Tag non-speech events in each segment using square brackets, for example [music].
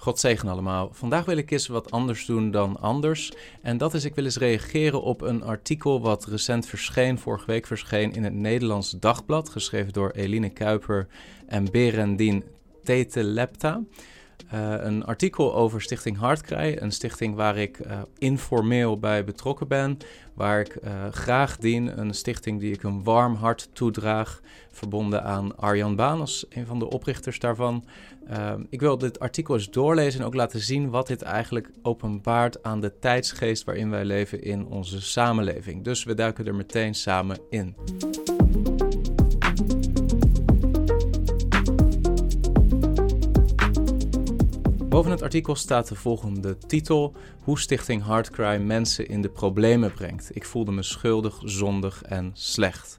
God zegen allemaal. Vandaag wil ik eens wat anders doen dan anders. En dat is, ik wil eens reageren op een artikel wat recent verscheen, vorige week verscheen in het Nederlands Dagblad, geschreven door Eline Kuiper en Berendien Tetelepta. Uh, een artikel over Stichting Hartkrij, een stichting waar ik uh, informeel bij betrokken ben, waar ik uh, graag dien, een stichting die ik een warm hart toedraag, verbonden aan Arjan Baan als een van de oprichters daarvan. ik wil dit artikel eens doorlezen en ook laten zien wat dit eigenlijk openbaart aan de tijdsgeest waarin wij leven in onze samenleving. Dus we duiken er meteen samen in. Boven het artikel staat de volgende titel: Hoe Stichting Hardcry mensen in de problemen brengt. Ik voelde me schuldig, zondig en slecht.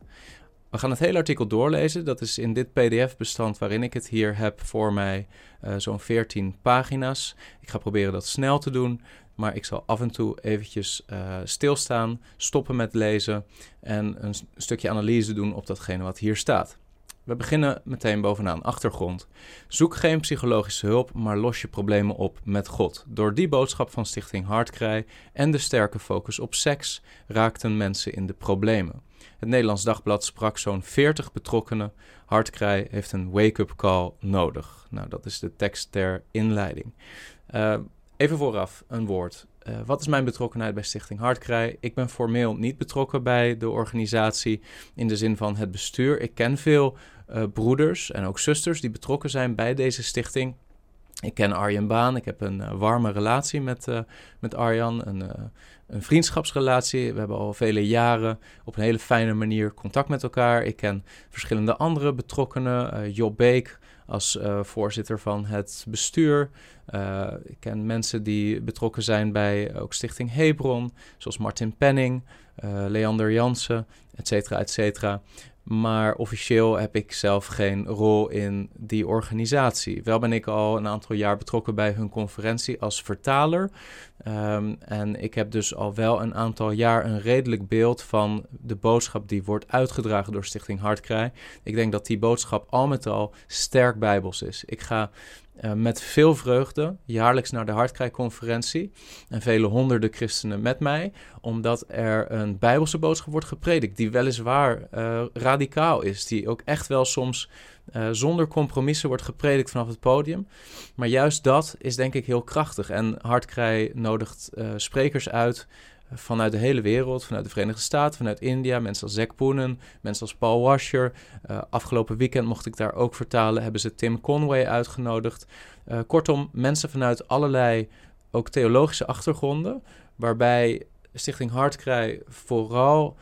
We gaan het hele artikel doorlezen. Dat is in dit PDF-bestand waarin ik het hier heb voor mij uh, zo'n 14 pagina's. Ik ga proberen dat snel te doen, maar ik zal af en toe eventjes uh, stilstaan, stoppen met lezen en een stukje analyse doen op datgene wat hier staat. We beginnen meteen bovenaan achtergrond. Zoek geen psychologische hulp, maar los je problemen op met God. Door die boodschap van Stichting Hartkrij en de sterke focus op seks raakten mensen in de problemen. Het Nederlands Dagblad sprak zo'n 40 betrokkenen. Hartkrij heeft een wake-up call nodig. Nou, dat is de tekst ter inleiding. Uh, even vooraf een woord. Uh, wat is mijn betrokkenheid bij Stichting Hartkrij? Ik ben formeel niet betrokken bij de organisatie in de zin van het bestuur. Ik ken veel uh, broeders en ook zusters die betrokken zijn bij deze stichting. Ik ken Arjan Baan, ik heb een uh, warme relatie met, met Arjan, een, een vriendschapsrelatie. We hebben al vele jaren op een hele fijne manier contact met elkaar. Ik ken verschillende andere betrokkenen, Job Beek, als uh, voorzitter van het bestuur. Uh, ik ken mensen die betrokken zijn bij ook Stichting Hebron, zoals Martin Penning, uh, Leander Jansen, et cetera, et cetera. Maar officieel heb ik zelf geen rol in die organisatie. Wel ben ik al een aantal jaar betrokken bij hun conferentie als vertaler. Um, en ik heb dus al wel een aantal jaar een redelijk beeld van de boodschap die wordt uitgedragen door Stichting Hartkrij. Ik denk dat die boodschap al met al sterk bijbels is. Ik ga uh, met veel vreugde jaarlijks naar de Hartkrijconferentie. En vele honderden christenen met mij. Omdat er een Bijbelse boodschap wordt gepredikt. Die weliswaar uh, radicaal is. Die ook echt wel soms uh, zonder compromissen wordt gepredikt vanaf het podium. Maar juist dat is denk ik heel krachtig. En Hartkrij nodigt sprekers uit vanuit de hele wereld, vanuit de Verenigde Staten, vanuit India, mensen als Zack Poonen, mensen als Paul Washer. Uh, afgelopen weekend mocht ik daar ook vertalen, hebben ze Tim Conway uitgenodigd. Uh, kortom, mensen vanuit allerlei ook theologische achtergronden, waarbij Stichting Hartkrij vooral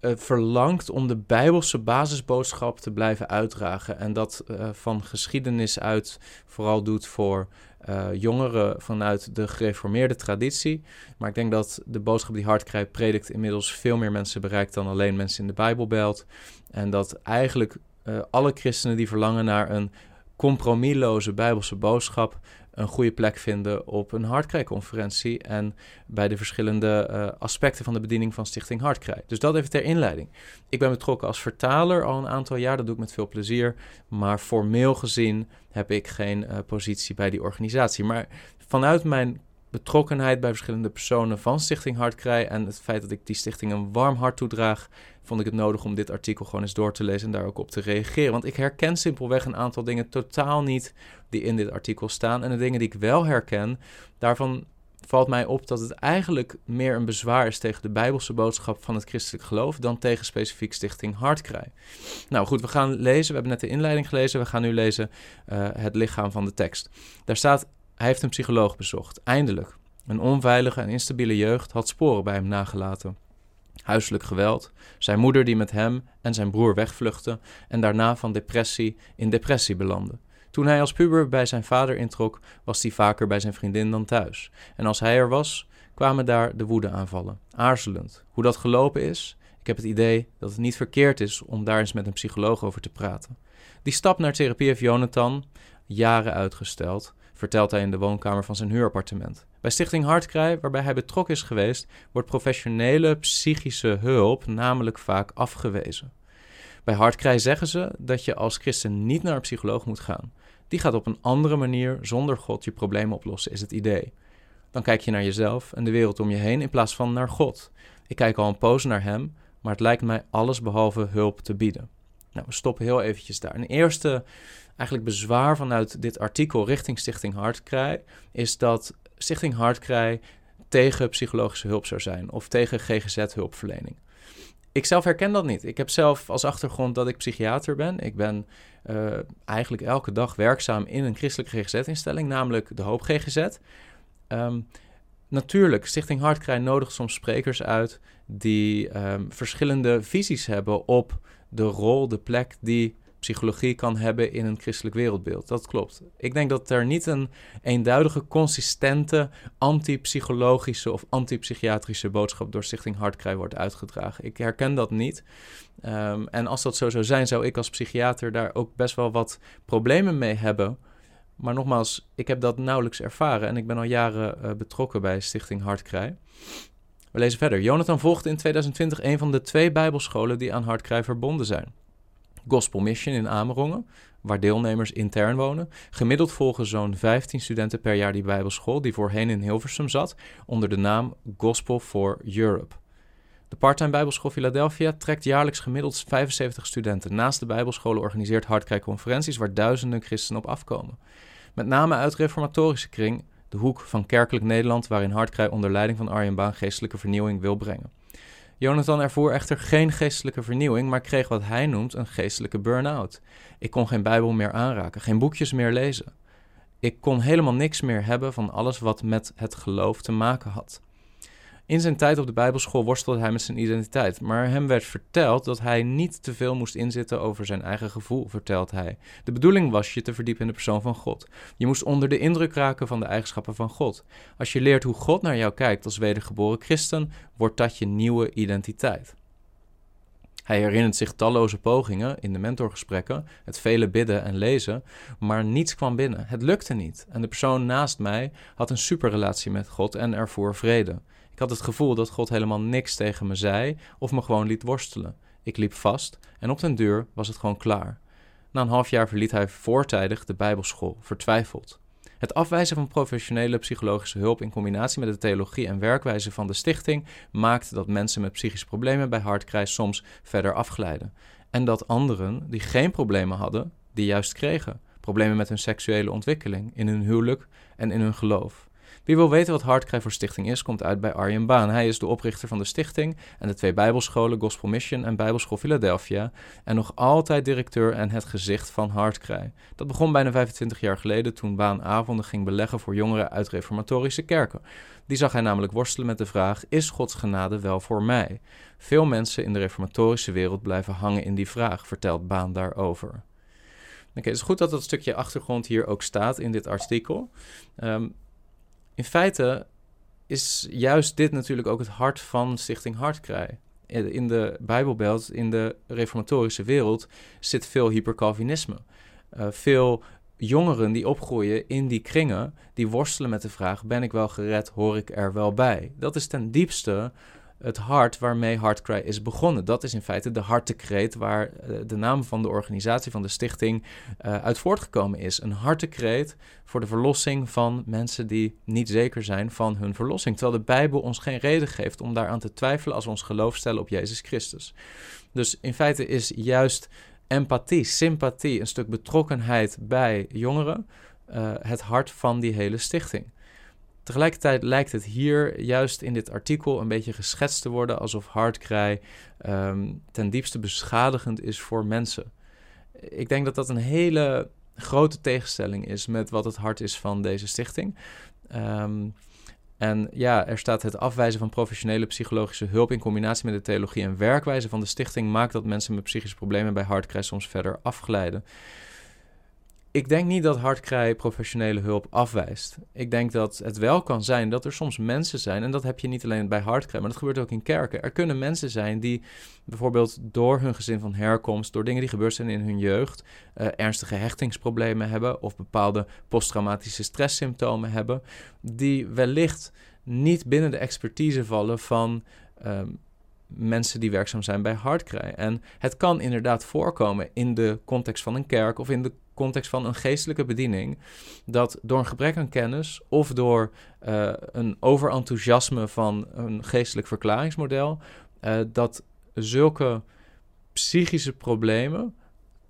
uh, verlangt om de Bijbelse basisboodschap te blijven uitdragen. En dat van geschiedenis uit vooral doet voor uh, jongeren vanuit de gereformeerde traditie. Maar ik denk dat de boodschap die Hartkrij predikt inmiddels veel meer mensen bereikt dan alleen mensen in de Bijbelbelt. En dat eigenlijk uh, alle christenen die verlangen naar een compromisloze Bijbelse boodschap een goede plek vinden op een Hartkrij-conferentie en bij de verschillende uh, aspecten van de bediening van Stichting Hartkrij. Dus dat even ter inleiding. Ik ben betrokken als vertaler al een aantal jaar, dat doe ik met veel plezier, maar formeel gezien heb ik geen uh, positie bij die organisatie. Maar vanuit mijn betrokkenheid bij verschillende personen van Stichting Hartkrij en het feit dat ik die stichting een warm hart toedraag, vond ik het nodig om dit artikel gewoon eens door te lezen en daar ook op te reageren. Want ik herken simpelweg een aantal dingen totaal niet die in dit artikel staan. En de dingen die ik wel herken, daarvan valt mij op dat het eigenlijk meer een bezwaar is tegen de Bijbelse boodschap van het christelijk geloof dan tegen specifiek Stichting Hartkrij. Nou goed, we gaan lezen. We hebben net de inleiding gelezen. We gaan nu lezen uh, het lichaam van de tekst. Daar staat: Hij heeft een psycholoog bezocht. Eindelijk. Een onveilige en instabiele jeugd had sporen bij hem nagelaten. Huiselijk geweld, zijn moeder die met hem en zijn broer wegvluchtte en daarna van depressie in depressie belandde. Toen hij als puber bij zijn vader introk, was hij vaker bij zijn vriendin dan thuis. En als hij er was, kwamen daar de woedeaanvallen. Aarzelend. Hoe dat gelopen is, ik heb het idee dat het niet verkeerd is om daar eens met een psycholoog over te praten. Die stap naar therapie heeft Jonathan jaren uitgesteld, vertelt hij in de woonkamer van zijn huurappartement. Bij Stichting Hartkrij, waarbij hij betrokken is geweest, wordt professionele psychische hulp namelijk vaak afgewezen. Bij Hartkrij zeggen ze dat je als christen niet naar een psycholoog moet gaan. die gaat op een andere manier zonder God je problemen oplossen, is het idee. Dan kijk je naar jezelf en de wereld om je heen in plaats van naar God. Ik kijk al een poos naar Hem, maar het lijkt mij alles behalve hulp te bieden. Nou, we stoppen heel eventjes daar. Een eerste eigenlijk bezwaar vanuit dit artikel richting Stichting Hartkrij is dat Stichting Hartkrij tegen psychologische hulp zou zijn of tegen GGZ-hulpverlening. Ik zelf herken dat niet. Ik heb zelf als achtergrond dat ik psychiater ben. Ik ben uh, eigenlijk elke dag werkzaam in een christelijke GGZ-instelling, namelijk de Hoop GGZ. Ehm, natuurlijk, Stichting Hartkrij nodigt soms sprekers uit die um, verschillende visies hebben op de rol, de plek die psychologie kan hebben in een christelijk wereldbeeld. Dat klopt. Ik denk dat er niet een eenduidige, consistente antipsychologische of antipsychiatrische boodschap door Stichting Hartkrij wordt uitgedragen. Ik herken dat niet. Um, en als dat zo zou zijn, zou ik als psychiater daar ook best wel wat problemen mee hebben. Maar nogmaals, ik heb dat nauwelijks ervaren en ik ben al jaren uh, betrokken bij Stichting Hartkrij. We lezen verder. Jonathan volgde in 2020 een van de twee bijbelscholen die aan Hartkrij verbonden zijn. Gospel Mission in Amerongen, waar deelnemers intern wonen. Gemiddeld volgen zo'n 15 studenten per jaar die bijbelschool, die voorheen in Hilversum zat, onder de naam Gospel for Europe. De parttime Bijbelschool Philadelphia trekt jaarlijks gemiddeld 75 studenten. Naast de Bijbelscholen organiseert Hartkrij conferenties waar duizenden christenen op afkomen. Met name uit reformatorische kring, de hoek van kerkelijk Nederland, waarin Hartkrij onder leiding van Arjen Baan geestelijke vernieuwing wil brengen. Jonathan ervoer echter geen geestelijke vernieuwing, maar kreeg wat hij noemt een geestelijke burn-out. Ik kon geen Bijbel meer aanraken, geen boekjes meer lezen. Ik kon helemaal niks meer hebben van alles wat met het geloof te maken had. In zijn tijd op de Bijbelschool worstelde hij met zijn identiteit, maar hem werd verteld dat hij niet te veel moest inzitten over zijn eigen gevoel, vertelt hij. De bedoeling was je te verdiepen in de persoon van God. Je moest onder de indruk raken van de eigenschappen van God. Als je leert hoe God naar jou kijkt als wedergeboren christen, wordt dat je nieuwe identiteit. Hij herinnert zich talloze pogingen in de mentorgesprekken, het vele bidden en lezen, maar niets kwam binnen. Het lukte niet. En de persoon naast mij had een superrelatie met God en ervoor vrede. Ik had het gevoel dat God helemaal niks tegen me zei of me gewoon liet worstelen. Ik liep vast en op den deur was het gewoon klaar. Na een half jaar verliet hij voortijdig de Bijbelschool, vertwijfeld. Het afwijzen van professionele psychologische hulp in combinatie met de theologie en werkwijze van de stichting maakt dat mensen met psychische problemen bij hartkrijs soms verder afglijden. En dat anderen die geen problemen hadden, die juist kregen. Problemen met hun seksuele ontwikkeling, in hun huwelijk en in hun geloof. Wie wil weten wat Hartkrij voor Stichting is, komt uit bij Arjen Baan. Hij is de oprichter van de stichting en de twee bijbelscholen Gospel Mission en Bijbelschool Philadelphia. En nog altijd directeur en het gezicht van Hartkrij. Dat begon bijna 25 jaar geleden toen Baan avonden ging beleggen voor jongeren uit reformatorische kerken. Die zag hij namelijk worstelen met de vraag: is Gods genade wel voor mij? Veel mensen in de reformatorische wereld blijven hangen in die vraag, vertelt Baan daarover. Oké, het is goed dat dat stukje achtergrond hier ook staat in dit artikel. Um, in feite is juist dit natuurlijk ook het hart van Stichting Hartkrij. In de Bijbelbelt, in de reformatorische wereld, zit veel hypercalvinisme. Uh, veel jongeren die opgroeien in die kringen, die worstelen met de vraag: ben ik wel gered, hoor ik er wel bij? Dat is ten diepste het hart waarmee Heartcry is begonnen. Dat is in feite de hartekreet waar uh, de naam van de organisatie, van de stichting, uh, uit voortgekomen is. Een hartekreet voor de verlossing van mensen die niet zeker zijn van hun verlossing. Terwijl de Bijbel ons geen reden geeft om daaraan te twijfelen als we ons geloof stellen op Jezus Christus. Dus in feite is juist empathie, sympathie, een stuk betrokkenheid bij jongeren uh, het hart van die hele stichting. Tegelijkertijd lijkt het hier juist in dit artikel een beetje geschetst te worden alsof hardcry um, ten diepste beschadigend is voor mensen. Ik denk dat dat een hele grote tegenstelling is met wat het hart is van deze stichting. Um, en ja, er staat het afwijzen van professionele psychologische hulp in combinatie met de theologie en werkwijze van de stichting maakt dat mensen met psychische problemen bij hardcry soms verder afglijden ik denk niet dat hardkrij professionele hulp afwijst. Ik denk dat het wel kan zijn dat er soms mensen zijn, en dat heb je niet alleen bij hardkrij, maar dat gebeurt ook in kerken. Er kunnen mensen zijn die bijvoorbeeld door hun gezin van herkomst, door dingen die gebeurd zijn in hun jeugd, uh, ernstige hechtingsproblemen hebben of bepaalde posttraumatische stresssymptomen hebben, die wellicht niet binnen de expertise vallen van um, mensen die werkzaam zijn bij Hardcry. En het kan inderdaad voorkomen in de context van een kerk of in de context van een geestelijke bediening, dat door een gebrek aan kennis of door uh, een overenthousiasme van een geestelijk verklaringsmodel, uh, dat zulke psychische problemen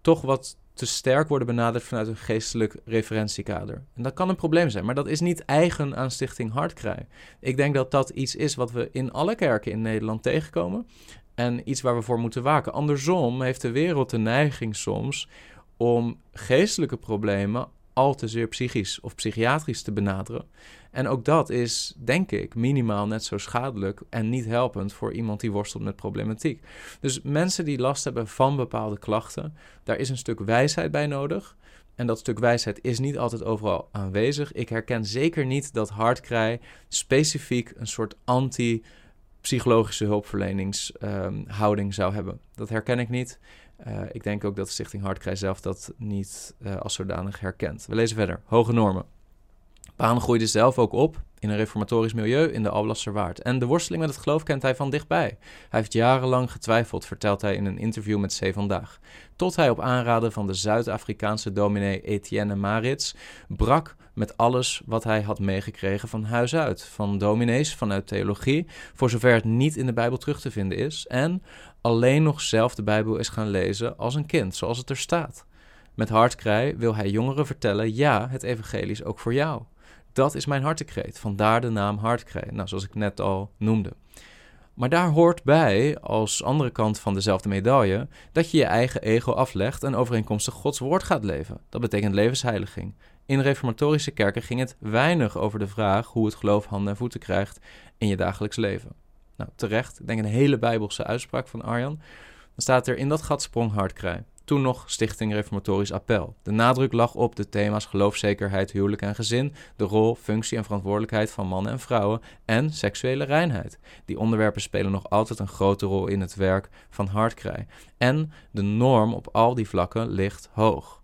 toch wat te sterk worden benaderd vanuit een geestelijk referentiekader. En dat kan een probleem zijn, maar dat is niet eigen aan Stichting Hartkrij. Ik denk dat dat iets is wat we in alle kerken in Nederland tegenkomen en iets waar we voor moeten waken. Andersom heeft de wereld de neiging soms om geestelijke problemen al te zeer psychisch of psychiatrisch te benaderen. En ook dat is, denk ik, minimaal net zo schadelijk en niet helpend voor iemand die worstelt met problematiek. Dus mensen die last hebben van bepaalde klachten, daar is een stuk wijsheid bij nodig. En dat stuk wijsheid is niet altijd overal aanwezig. Ik herken zeker niet dat hardkrij specifiek een soort anti- psychologische hulpverleningshouding zou hebben. Dat herken ik niet. Uh, ik denk ook dat Stichting Hartkrij zelf dat niet uh, als zodanig herkent. We lezen verder. Hoge normen. Paan groeide zelf ook op in een reformatorisch milieu in de Alblasserwaard. En de worsteling met het geloof kent hij van dichtbij. Hij heeft jarenlang getwijfeld, vertelt hij in een interview met C Vandaag. Tot hij op aanraden van de Zuid-Afrikaanse dominee Etienne Marits brak met alles wat hij had meegekregen van huis uit. Van dominees, vanuit theologie, voor zover het niet in de Bijbel terug te vinden is. En alleen nog zelf de Bijbel is gaan lezen als een kind, zoals het er staat. Met hartkrij wil hij jongeren vertellen: ja, het evangelie is ook voor jou. Dat is mijn hartekreet. Vandaar de naam hartkrij, nou, zoals ik net al noemde. Maar daar hoort bij, als andere kant van dezelfde medaille, dat je je eigen ego aflegt en overeenkomstig Gods woord gaat leven. Dat betekent levensheiliging. In reformatorische kerken ging het weinig over de vraag hoe het geloof handen en voeten krijgt in je dagelijks leven. Nou, terecht. Ik denk een hele bijbelse uitspraak van Arjan. Dan staat er in dat gat sprong hartkrij. Toen nog Stichting Reformatorisch Appel. De nadruk lag op de thema's geloofzekerheid, huwelijk en gezin, de rol, functie en verantwoordelijkheid van mannen en vrouwen en seksuele reinheid. Die onderwerpen spelen nog altijd een grote rol in het werk van Hartkrij. En de norm op al die vlakken ligt hoog.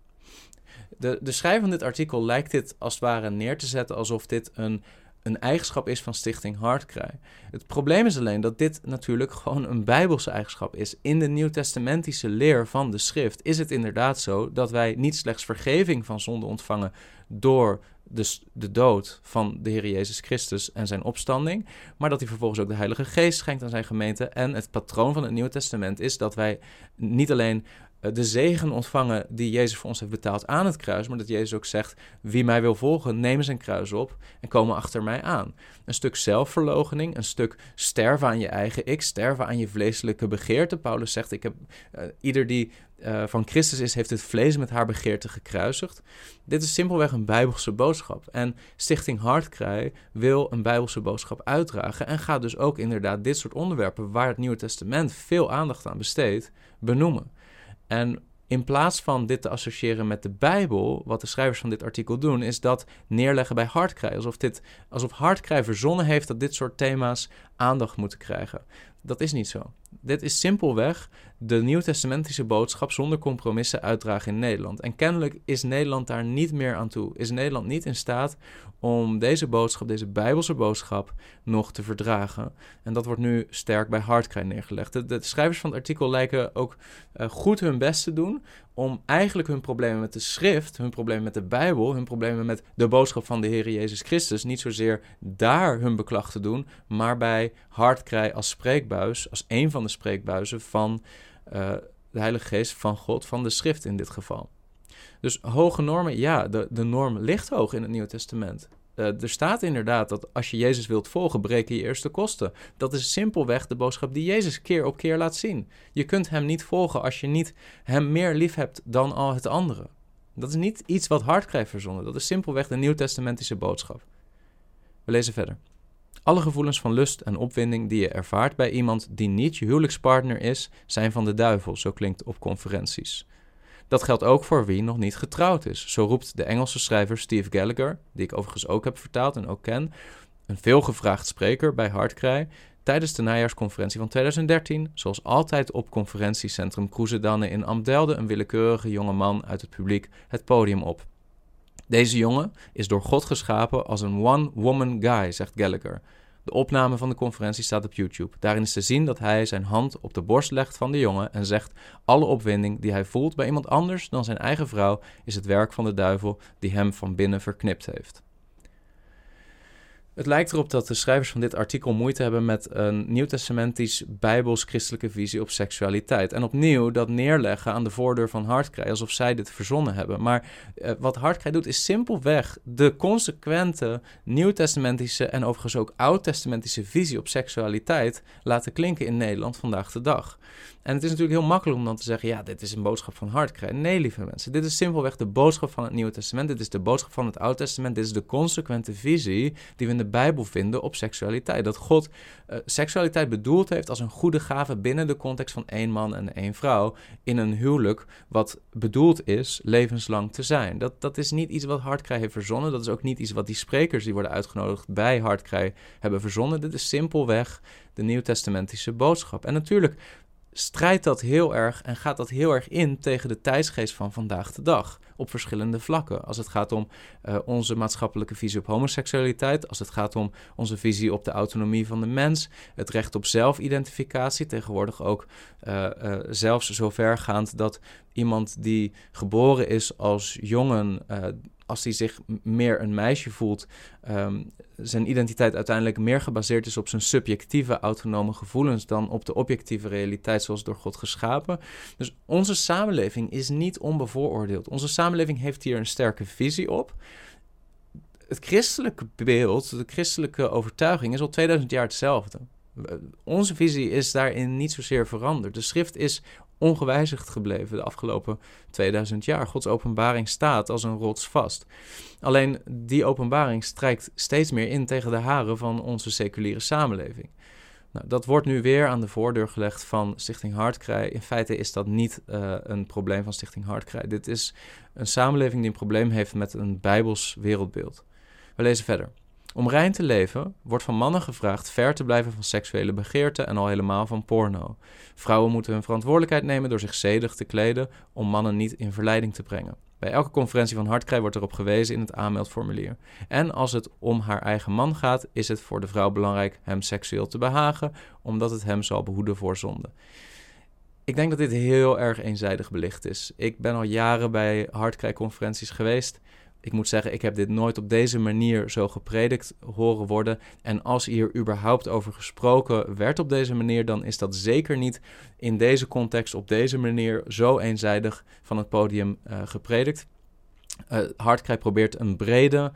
De, de schrijver van dit artikel lijkt dit als het ware neer te zetten alsof dit een een eigenschap is van Stichting Hartkrij. Het probleem is alleen dat dit natuurlijk [laughs] gewoon een bijbelse eigenschap is. In de nieuwtestamentische leer van de schrift is het inderdaad zo dat wij niet slechts vergeving van zonde ontvangen door de, de dood van de Heer Jezus Christus en zijn opstanding, maar dat hij vervolgens ook de Heilige Geest schenkt aan zijn gemeente. En het patroon van het Nieuwe Testament is dat wij niet alleen de zegen ontvangen die Jezus voor ons heeft betaald aan het kruis, maar dat Jezus ook zegt: wie mij wil volgen, neem zijn kruis op en komen achter mij aan. Een stuk zelfverloochening, een stuk sterven aan je eigen ik, sterven aan je vleeselijke begeerte. Paulus zegt: ik heb uh, ieder die uh, van Christus is, heeft het vlees met haar begeerte gekruisigd. Dit is simpelweg een bijbelse boodschap. En Stichting Hartkrij wil een bijbelse boodschap uitdragen en gaat dus ook inderdaad dit soort onderwerpen waar het Nieuwe Testament veel aandacht aan besteedt, benoemen. En in plaats van dit te associëren met de Bijbel, wat de schrijvers van dit artikel doen, is dat neerleggen bij hartkrij. Alsof, dit, alsof hartkrij verzonnen heeft dat dit soort thema's aandacht moeten krijgen. Dat is niet zo. Dit is simpelweg de nieuwtestamentische boodschap zonder compromissen uitdragen in Nederland. En kennelijk is Nederland daar niet meer aan toe. Is Nederland niet in staat om deze boodschap, deze Bijbelse boodschap, nog te verdragen. En dat wordt nu sterk bij Hardcry neergelegd. De, schrijvers van het artikel lijken ook uh, goed hun best te doen om eigenlijk hun problemen met de schrift, hun problemen met de Bijbel, hun problemen met de boodschap van de Heer Jezus Christus, niet zozeer daar hun beklag te doen, maar bij Hardcry als spreekbuis, als een van de spreekbuizen van uh, de Heilige Geest van God, van de schrift in dit geval. Dus hoge normen, ja, de, de norm ligt hoog in het Nieuwe Testament. Uh, er staat inderdaad dat als je Jezus wilt volgen, breken je eerste kosten. Dat is simpelweg de boodschap die Jezus keer op keer laat zien. Je kunt hem niet volgen als je niet hem meer lief hebt dan al het andere. Dat is niet iets wat hard krijgt verzonnen. Dat is simpelweg de nieuwtestamentische boodschap. We lezen verder. Alle gevoelens van lust en opwinding die je ervaart bij iemand die niet je huwelijkspartner is, zijn van de duivel, zo klinkt op conferenties. Dat geldt ook voor wie nog niet getrouwd is. Zo roept de Engelse schrijver Steve Gallagher, die ik overigens ook heb vertaald en ook ken, een veelgevraagd spreker bij Hartkrij, tijdens de najaarsconferentie van 2013, zoals altijd op conferentiecentrum Kroesedanne in Amdelde, een willekeurige jonge man uit het publiek het podium op. Deze jongen is door God geschapen als een one-woman guy, zegt Gallagher. De opname van de conferentie staat op YouTube. Daarin is te zien dat hij zijn hand op de borst legt van de jongen en zegt: Alle opwinding die hij voelt bij iemand anders dan zijn eigen vrouw is het werk van de duivel die hem van binnen verknipt heeft. Het lijkt erop dat de schrijvers van dit artikel moeite hebben met een nieuwtestamentisch bijbels-christelijke visie op seksualiteit. En opnieuw dat neerleggen aan de voordeur van Hartkrij, alsof zij dit verzonnen hebben. Maar uh, wat Hartkrij doet, is simpelweg de consequente nieuwtestamentische en overigens ook oud-testamentische visie op seksualiteit laten klinken in Nederland vandaag de dag. En het is natuurlijk heel makkelijk om dan te zeggen: ja, dit is een boodschap van Hartkrij. Nee, lieve mensen, dit is simpelweg de boodschap van het Nieuwe Testament. Dit is de boodschap van het Oude Testament. Dit is de consequente visie die we in de Bijbel vinden op seksualiteit. Dat God uh, seksualiteit bedoeld heeft als een goede gave binnen de context van één man en één vrouw in een huwelijk, wat bedoeld is levenslang te zijn. Dat, dat is niet iets wat Hartkrij heeft verzonnen. Dat is ook niet iets wat die sprekers die worden uitgenodigd bij Hartkrij hebben verzonnen. Dit is simpelweg de Nieuwtestamentische boodschap. En natuurlijk strijdt dat heel erg en gaat dat heel erg in tegen de tijdsgeest van vandaag de dag. Op verschillende vlakken. Als het gaat om uh, onze maatschappelijke visie op homoseksualiteit, als het gaat om onze visie op de autonomie van de mens, het recht op zelfidentificatie, tegenwoordig ook uh, uh, zelfs zovergaand dat iemand die geboren is als jongen als hij zich meer een meisje voelt, um, zijn identiteit uiteindelijk meer gebaseerd is op zijn subjectieve autonome gevoelens dan op de objectieve realiteit zoals door God geschapen. Dus onze samenleving is niet onbevooroordeeld. Onze samenleving heeft hier een sterke visie op. Het christelijke beeld, de christelijke overtuiging is al 2000 jaar hetzelfde. Onze visie is daarin niet zozeer veranderd. De schrift is ongewijzigd gebleven de afgelopen 2000 jaar. Gods openbaring staat als een rots vast. Alleen die openbaring strijkt steeds meer in tegen de haren van onze seculiere samenleving. Nou, dat wordt nu weer aan de voordeur gelegd van Stichting Hartkrij. In feite is dat niet uh, een probleem van Stichting Hartkrij. Dit is een samenleving die een probleem heeft met een bijbels wereldbeeld. We lezen verder. Om rein te leven wordt van mannen gevraagd ver te blijven van seksuele begeerte en al helemaal van porno. Vrouwen moeten hun verantwoordelijkheid nemen door zich zedig te kleden om mannen niet in verleiding te brengen. Bij elke conferentie van Hartkrij wordt erop gewezen in het aanmeldformulier. En als het om haar eigen man gaat, is het voor de vrouw belangrijk hem seksueel te behagen, omdat het hem zal behoeden voor zonde. Ik denk dat dit heel erg eenzijdig belicht is. Ik ben al jaren bij Hartkrij-conferenties geweest ik moet zeggen, ik heb dit nooit op deze manier zo gepredikt horen worden. En als hier überhaupt over gesproken werd op deze manier, dan is dat zeker niet in deze context op deze manier zo eenzijdig van het podium uh, gepredikt. Uh, probeert een brede,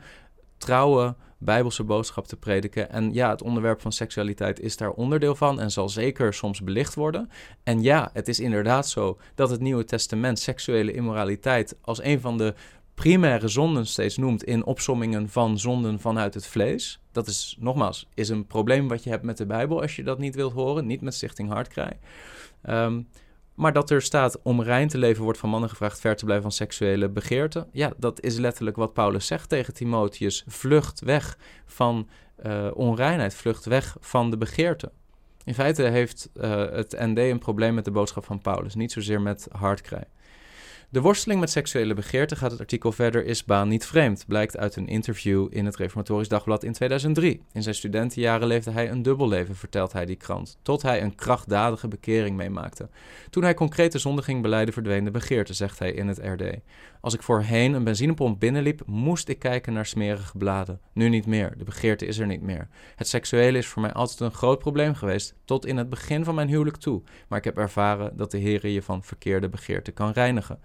trouwe bijbelse boodschap te prediken. En ja, het onderwerp van seksualiteit is daar onderdeel van en zal zeker soms belicht worden. En ja, het is inderdaad zo dat het Nieuwe Testament seksuele immoraliteit als een van de primaire zonden steeds noemt in opsommingen van zonden vanuit het vlees. Dat is nogmaals is een probleem wat je hebt met de Bijbel als je dat niet wilt horen, niet met Stichting Hartkrij. Um, maar dat er staat om rein te leven wordt van mannen gevraagd ver te blijven van seksuele begeerte. Ja, dat is letterlijk wat Paulus zegt tegen Timotheus. Vlucht weg van uh, onreinheid, vlucht weg van de begeerte. In feite heeft uh, het ND een probleem met de boodschap van Paulus, niet zozeer met hartkrij. De worsteling met seksuele begeerte, gaat het artikel verder, is baan niet vreemd, blijkt uit een interview in het Reformatorisch Dagblad in 2003. In zijn studentenjaren leefde hij een dubbel leven, vertelt hij die krant, tot hij een krachtdadige bekering meemaakte. Toen hij concrete zonde ging beleiden, verdween de begeerte, zegt hij in het RD. Als ik voorheen een benzinepomp binnenliep, moest ik kijken naar smerige bladen. Nu niet meer, de begeerte is er niet meer. Het seksuele is voor mij altijd een groot probleem geweest, tot in het begin van mijn huwelijk toe. Maar ik heb ervaren dat de Heer je van verkeerde begeerte kan reinigen.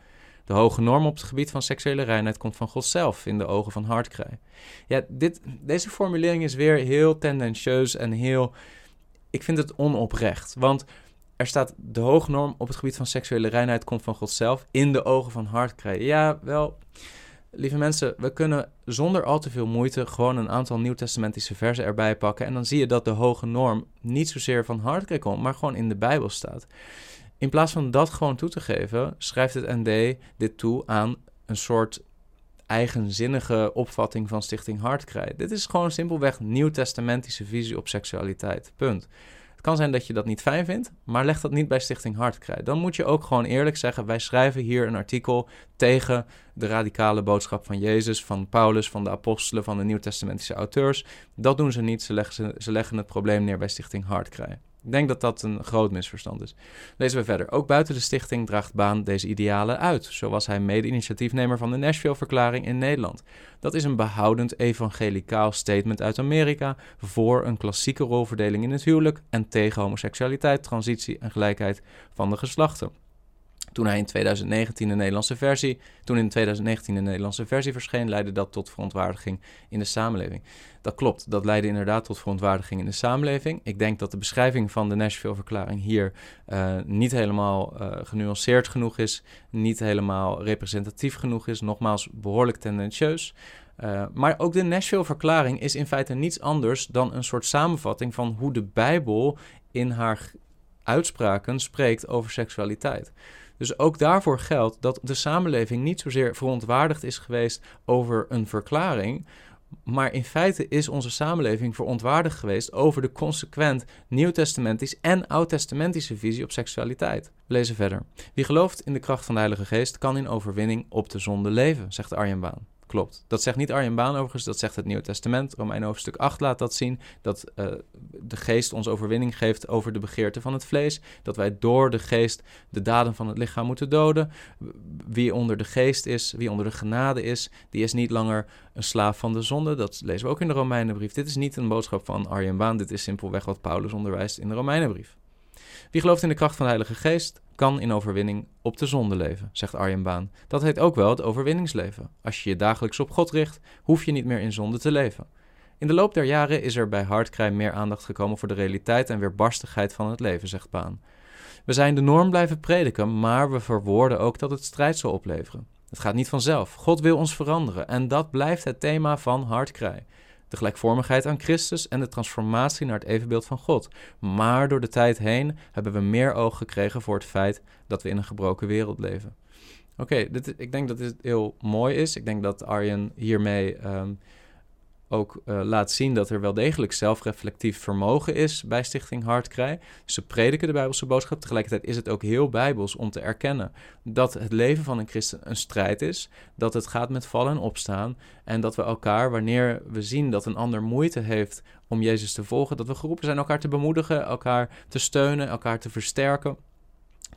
De hoge norm op het gebied van seksuele reinheid komt van God zelf in de ogen van Hartkrij. Ja, dit, deze formulering is weer heel tendentieus en heel. Ik vind het onoprecht. Want er staat de hoge norm op het gebied van seksuele reinheid komt van God zelf in de ogen van Hartkrij. Ja, wel. Lieve mensen, we kunnen zonder al te veel moeite gewoon een aantal nieuwtestamentische versen erbij pakken. En dan zie je dat de hoge norm niet zozeer van Hartkrij komt, maar gewoon in de Bijbel staat. In plaats van dat gewoon toe te geven, schrijft het ND dit toe aan een soort eigenzinnige opvatting van Stichting Hartkrij. Dit is gewoon simpelweg nieuwtestamentische visie op seksualiteit. Punt. Het kan zijn dat je dat niet fijn vindt, maar leg dat niet bij Stichting Hartkrij. Dan moet je ook gewoon eerlijk zeggen: wij schrijven hier een artikel tegen de radicale boodschap van Jezus, van Paulus, van de apostelen, van de Nieuwtestamentische auteurs. Dat doen ze niet. Ze leggen, ze leggen het probleem neer bij Stichting Hartkrij. Ik denk dat dat een groot misverstand is. Lezen we verder. Ook buiten de stichting draagt Baan deze idealen uit. Zo was hij mede-initiatiefnemer van de Nashville-verklaring in Nederland. Dat is een behoudend evangelicaal statement uit Amerika voor een klassieke rolverdeling in het huwelijk en tegen homoseksualiteit, transitie en gelijkheid van de geslachten. Toen hij in 2019 de Nederlandse versie, toen in 2019 de Nederlandse versie verscheen, leidde dat tot verontwaardiging in de samenleving. Dat klopt, dat leidde inderdaad tot verontwaardiging in de samenleving. Ik denk dat de beschrijving van de Nashville-verklaring hier uh, niet helemaal uh, genuanceerd genoeg is, niet helemaal representatief genoeg is, nogmaals behoorlijk tendentieus. Uh, maar ook de Nashville-verklaring is in feite niets anders dan een soort samenvatting van hoe de Bijbel in haar uitspraken spreekt over seksualiteit. Dus ook daarvoor geldt dat de samenleving niet zozeer verontwaardigd is geweest over een verklaring, maar in feite is onze samenleving verontwaardigd geweest over de consequent nieuwtestamentisch en oud-testamentische visie op seksualiteit. Lezen verder. Wie gelooft in de kracht van de Heilige Geest kan in overwinning op de zonde leven, zegt Arjen Baan. Klopt. Dat zegt niet Arjen Baan overigens, dat zegt het Nieuwe Testament. Romein hoofdstuk 8 laat dat zien, dat uh, de geest ons overwinning geeft over de begeerte van het vlees. Dat wij door de geest de daden van het lichaam moeten doden. Wie onder de geest is, wie onder de genade is, die is niet langer een slaaf van de zonde. Dat lezen we ook in de Romeinenbrief. Dit is niet een boodschap van Arjen Baan, dit is simpelweg wat Paulus onderwijst in de Romeinenbrief. Wie gelooft in de kracht van de Heilige Geest, kan in overwinning op de zonde leven, zegt Arjen Baan. Dat heet ook wel het overwinningsleven. Als je je dagelijks op God richt, hoef je niet meer in zonde te leven. In de loop der jaren is er bij Hardcry meer aandacht gekomen voor de realiteit en weerbarstigheid van het leven, zegt Baan. We zijn de norm blijven prediken, maar we verwoorden ook dat het strijd zal opleveren. Het gaat niet vanzelf. God wil ons veranderen en dat blijft het thema van Hardcry de gelijkvormigheid aan Christus en de transformatie naar het evenbeeld van God. Maar door de tijd heen hebben we meer oog gekregen voor het feit dat we in een gebroken wereld leven. Oké, ik denk dat dit heel mooi is. Ik denk dat Arjen hiermee um, ook uh, laat zien dat er wel degelijk zelfreflectief vermogen is bij Stichting Hartkrij. Ze prediken de Bijbelse boodschap. Tegelijkertijd is het ook heel bijbels om te erkennen dat het leven van een christen een strijd is. Dat het gaat met vallen en opstaan. En dat we elkaar, wanneer we zien dat een ander moeite heeft om Jezus te volgen, dat we geroepen zijn elkaar te bemoedigen, elkaar te steunen, elkaar te versterken.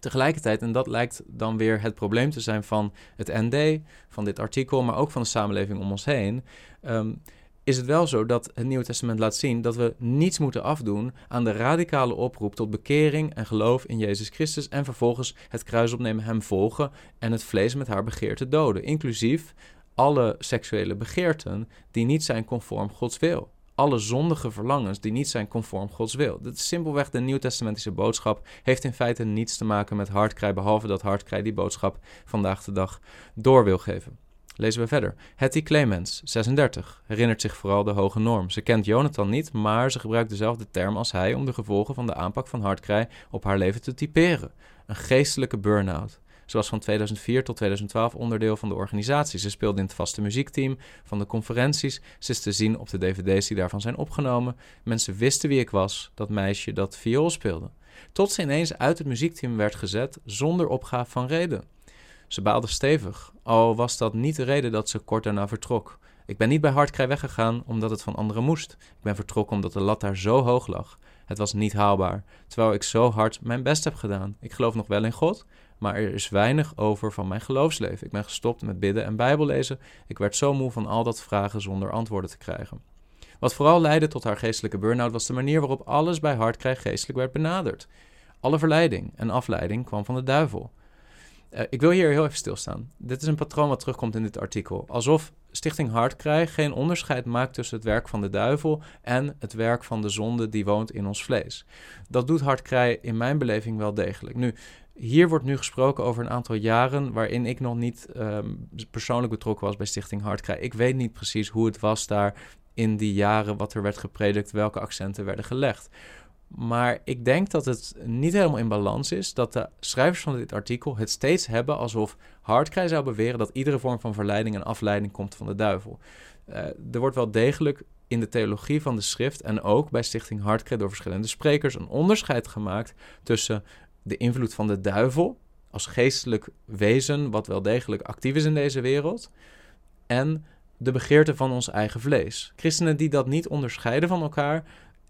Tegelijkertijd, en dat lijkt dan weer het probleem te zijn van het ND, van dit artikel, maar ook van de samenleving om ons heen. Um, is het wel zo dat het Nieuwe Testament laat zien dat we niets moeten afdoen aan de radicale oproep tot bekering en geloof in Jezus Christus en vervolgens het kruis opnemen, hem volgen en het vlees met haar begeerte doden, inclusief alle seksuele begeerten die niet zijn conform Gods wil. Alle zondige verlangens die niet zijn conform Gods wil. Dat is simpelweg de Nieuwtestamentische boodschap. Heeft in feite niets te maken met hartkrij, behalve dat hartkrij die boodschap vandaag de dag door wil geven. Lezen we verder. Hetty Clemens, 36, herinnert zich vooral de hoge norm. Ze kent Jonathan niet, maar ze gebruikt dezelfde term als hij om de gevolgen van de aanpak van hartkrij op haar leven te typeren. Een geestelijke burn-out. Ze was van 2004 tot 2012 onderdeel van de organisatie. Ze speelde in het vaste muziekteam van de conferenties. Ze is te zien op de dvd's die daarvan zijn opgenomen. Mensen wisten wie ik was, dat meisje dat viool speelde. Tot ze ineens uit het muziekteam werd gezet zonder opgave van reden. Ze baalde stevig, al was dat niet de reden dat ze kort daarna vertrok. Ik ben niet bij Hardcry weggegaan omdat het van anderen moest. Ik ben vertrokken omdat de lat daar zo hoog lag. Het was niet haalbaar, terwijl ik zo hard mijn best heb gedaan. Ik geloof nog wel in God, maar er is weinig over van mijn geloofsleven. Ik ben gestopt met bidden en Bijbellezen. Ik werd zo moe van al dat vragen zonder antwoorden te krijgen. Wat vooral leidde tot haar geestelijke burn-out was de manier waarop alles bij Hardcry geestelijk werd benaderd. Alle verleiding en afleiding kwam van de duivel. Uh, ik wil hier heel even stilstaan. Dit is een patroon wat terugkomt in dit artikel. Alsof Stichting Hartkrijg geen onderscheid maakt tussen het werk van de duivel en het werk van de zonde die woont in ons vlees. Dat doet Hartkrij in mijn beleving wel degelijk. Nu, hier wordt nu gesproken over een aantal jaren waarin ik nog niet um, persoonlijk betrokken was bij Stichting Hartkrij. Ik weet niet precies hoe het was daar in die jaren, wat er werd gepredikt, welke accenten werden gelegd. Maar ik denk dat het niet helemaal in balans is dat de schrijvers van dit artikel het steeds hebben alsof Hardcry zou beweren dat iedere vorm van verleiding en afleiding komt van de duivel. Uh, er wordt wel degelijk in de theologie van de schrift en ook bij Stichting Hartcred door verschillende sprekers een onderscheid gemaakt tussen de invloed van de duivel als geestelijk wezen, wat wel degelijk actief is in deze wereld, en de begeerte van ons eigen vlees. Christenen die dat niet onderscheiden van elkaar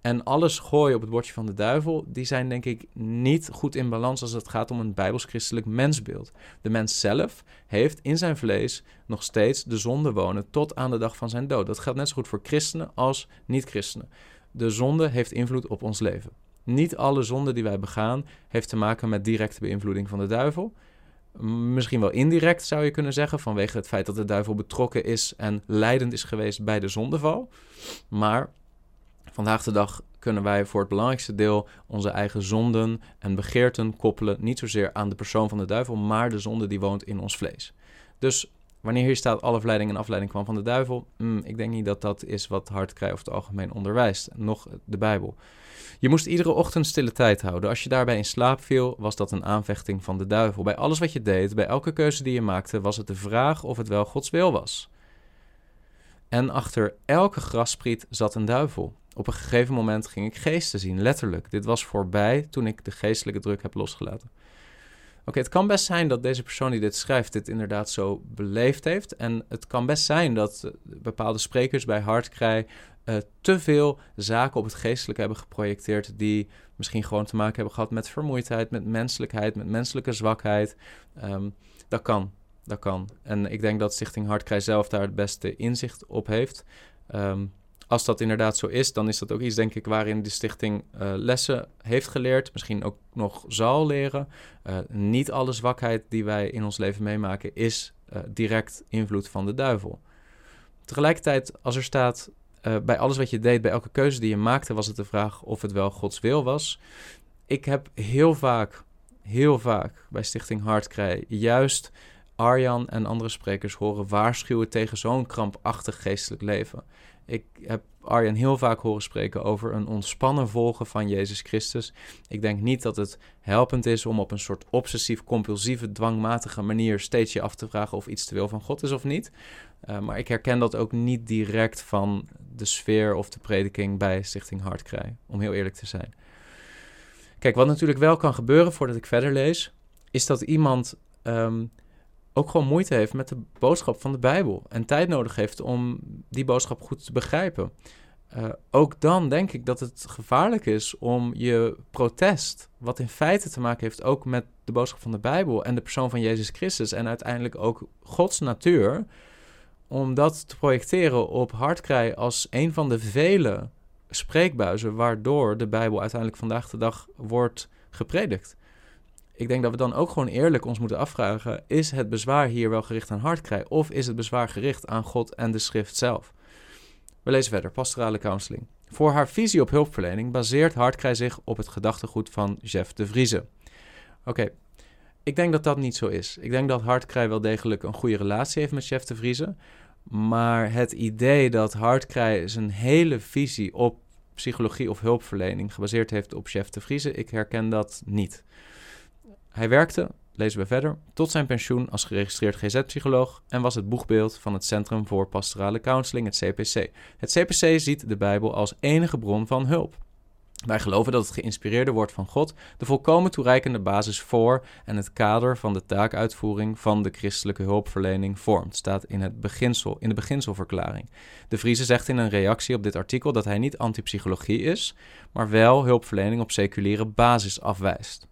en alles gooien op het bordje van de duivel, die zijn denk ik niet goed in balans als het gaat om een bijbels-christelijk mensbeeld. De mens zelf heeft in zijn vlees nog steeds de zonde wonen tot aan de dag van zijn dood. Dat geldt net zo goed voor christenen als niet-christenen. De zonde heeft invloed op ons leven. Niet alle zonde die wij begaan heeft te maken met directe beïnvloeding van de duivel. Misschien wel indirect zou je kunnen zeggen, vanwege het feit dat de duivel betrokken is en leidend is geweest bij de zondeval. Maar vandaag de dag kunnen wij voor het belangrijkste deel onze eigen zonden en begeerten koppelen, niet zozeer aan de persoon van de duivel, maar de zonde die woont in ons vlees. Dus wanneer hier staat alle verleiding en afleiding kwam van de duivel, hmm, ik denk niet dat dat is wat Hartkrij over het algemeen onderwijst, nog de Bijbel. Je moest iedere ochtend stille tijd houden. Als je daarbij in slaap viel, was dat een aanvechting van de duivel. Bij alles wat je deed, bij elke keuze die je maakte, was het de vraag of het wel Gods wil was. En achter elke grasspriet zat een duivel. Op een gegeven moment ging ik geesten zien, letterlijk. Dit was voorbij toen ik de geestelijke druk heb losgelaten. Oké, het kan best zijn dat deze persoon die dit schrijft dit inderdaad zo beleefd heeft. En het kan best zijn dat bepaalde sprekers bij Hartkrij uh, te veel zaken op het geestelijke hebben geprojecteerd die misschien gewoon te maken hebben gehad met vermoeidheid, met menselijkheid, met menselijke zwakheid. Um, dat kan, dat kan. En ik denk dat Stichting Hartkrij zelf daar het beste inzicht op heeft. Um, als dat inderdaad zo is, dan is dat ook iets, denk ik, waarin de stichting uh, lessen heeft geleerd, misschien ook nog zal leren. Uh, niet alle zwakheid die wij in ons leven meemaken is uh, direct invloed van de duivel. Tegelijkertijd, als er staat bij alles wat je deed, bij elke keuze die je maakte, was het de vraag of het wel Gods wil was. Ik heb heel vaak, heel vaak bij Stichting Hartkrij juist Arjan en andere sprekers horen waarschuwen tegen zo'n krampachtig geestelijk leven. Ik heb Arjan heel vaak horen spreken over een ontspannen volgen van Jezus Christus. Ik denk niet dat het helpend is om op een soort obsessief-compulsieve, dwangmatige manier steeds je af te vragen of iets te wil van God is of niet. Uh, maar ik herken dat ook niet direct van de sfeer of de prediking bij Stichting Hartkrij, om heel eerlijk te zijn. Kijk, wat natuurlijk wel kan gebeuren voordat ik verder lees, is dat iemand um, ook gewoon moeite heeft met de boodschap van de Bijbel en tijd nodig heeft om die boodschap goed te begrijpen. Uh, ook dan denk ik dat het gevaarlijk is om je protest, wat in feite te maken heeft ook met de boodschap van de Bijbel en de persoon van Jezus Christus en uiteindelijk ook Gods natuur, om dat te projecteren op hartkrij als een van de vele spreekbuizen waardoor de Bijbel uiteindelijk vandaag de dag wordt gepredikt. Ik denk dat we dan ook gewoon eerlijk ons moeten afvragen: is het bezwaar hier wel gericht aan hartkrij of is het bezwaar gericht aan God en de schrift zelf? We lezen verder, pastorale counseling. Voor haar visie op hulpverlening baseert Hartkrij zich op het gedachtegoed van Jeff de Vrieze. Oké, ik denk dat dat niet zo is. Ik denk dat Hartkrij wel degelijk een goede relatie heeft met Jeff de Vrieze. Maar het idee dat Hartkrij zijn hele visie op psychologie of hulpverlening gebaseerd heeft op Jeff de Vrieze, ik herken dat niet. Hij werkte, lezen we verder, tot zijn pensioen als geregistreerd GZ-psycholoog en was het boegbeeld van het Centrum voor Pastorale Counseling, het CPC. Het CPC ziet de Bijbel als enige bron van hulp. Wij geloven dat het geïnspireerde woord van God de volkomen toereikende basis voor en het kader van de taakuitvoering van de christelijke hulpverlening vormt, staat in, het beginsel, in de beginselverklaring. De Vrieze zegt in een reactie op dit artikel dat hij niet antipsychologie is, maar wel hulpverlening op seculiere basis afwijst.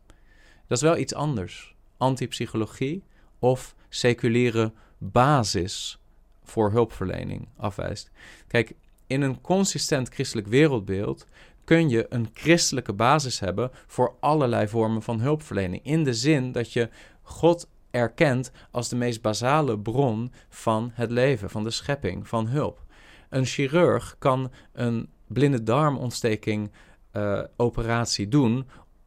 Dat is wel iets anders. Antipsychologie of seculiere basis voor hulpverlening afwijst. Kijk, in een consistent christelijk wereldbeeld kun je een christelijke basis hebben voor allerlei vormen van hulpverlening. In de zin dat je God erkent als de meest basale bron van het leven, van de schepping, van hulp. Een chirurg kan een blinde darmontsteking uh, operatie doen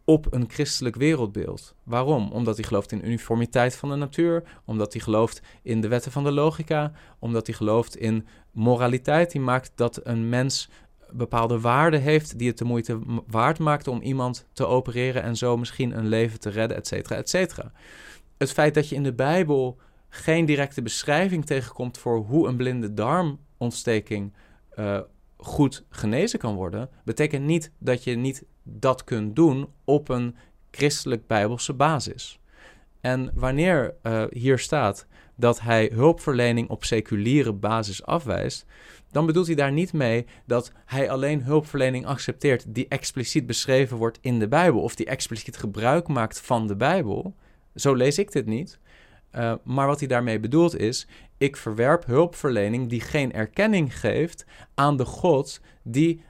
op een christelijk wereldbeeld. Waarom? Omdat hij gelooft in uniformiteit van de natuur, omdat hij gelooft in de wetten van de logica, omdat hij gelooft in moraliteit die maakt dat een mens bepaalde waarden heeft die het de moeite waard maakt om iemand te opereren en zo misschien een leven te redden, et cetera, et cetera. Het feit dat je in de Bijbel geen directe beschrijving tegenkomt voor hoe een blinde darmontsteking uh, goed genezen kan worden, betekent niet dat je niet dat kunt doen op een christelijk-bijbelse basis. En wanneer uh, hier staat dat hij hulpverlening op seculiere basis afwijst, dan bedoelt hij daar niet mee dat hij alleen hulpverlening accepteert die expliciet beschreven wordt in de Bijbel of die expliciet gebruik maakt van de Bijbel. Zo lees ik dit niet. Uh, maar wat hij daarmee bedoelt is: ik verwerp hulpverlening die geen erkenning geeft aan de God die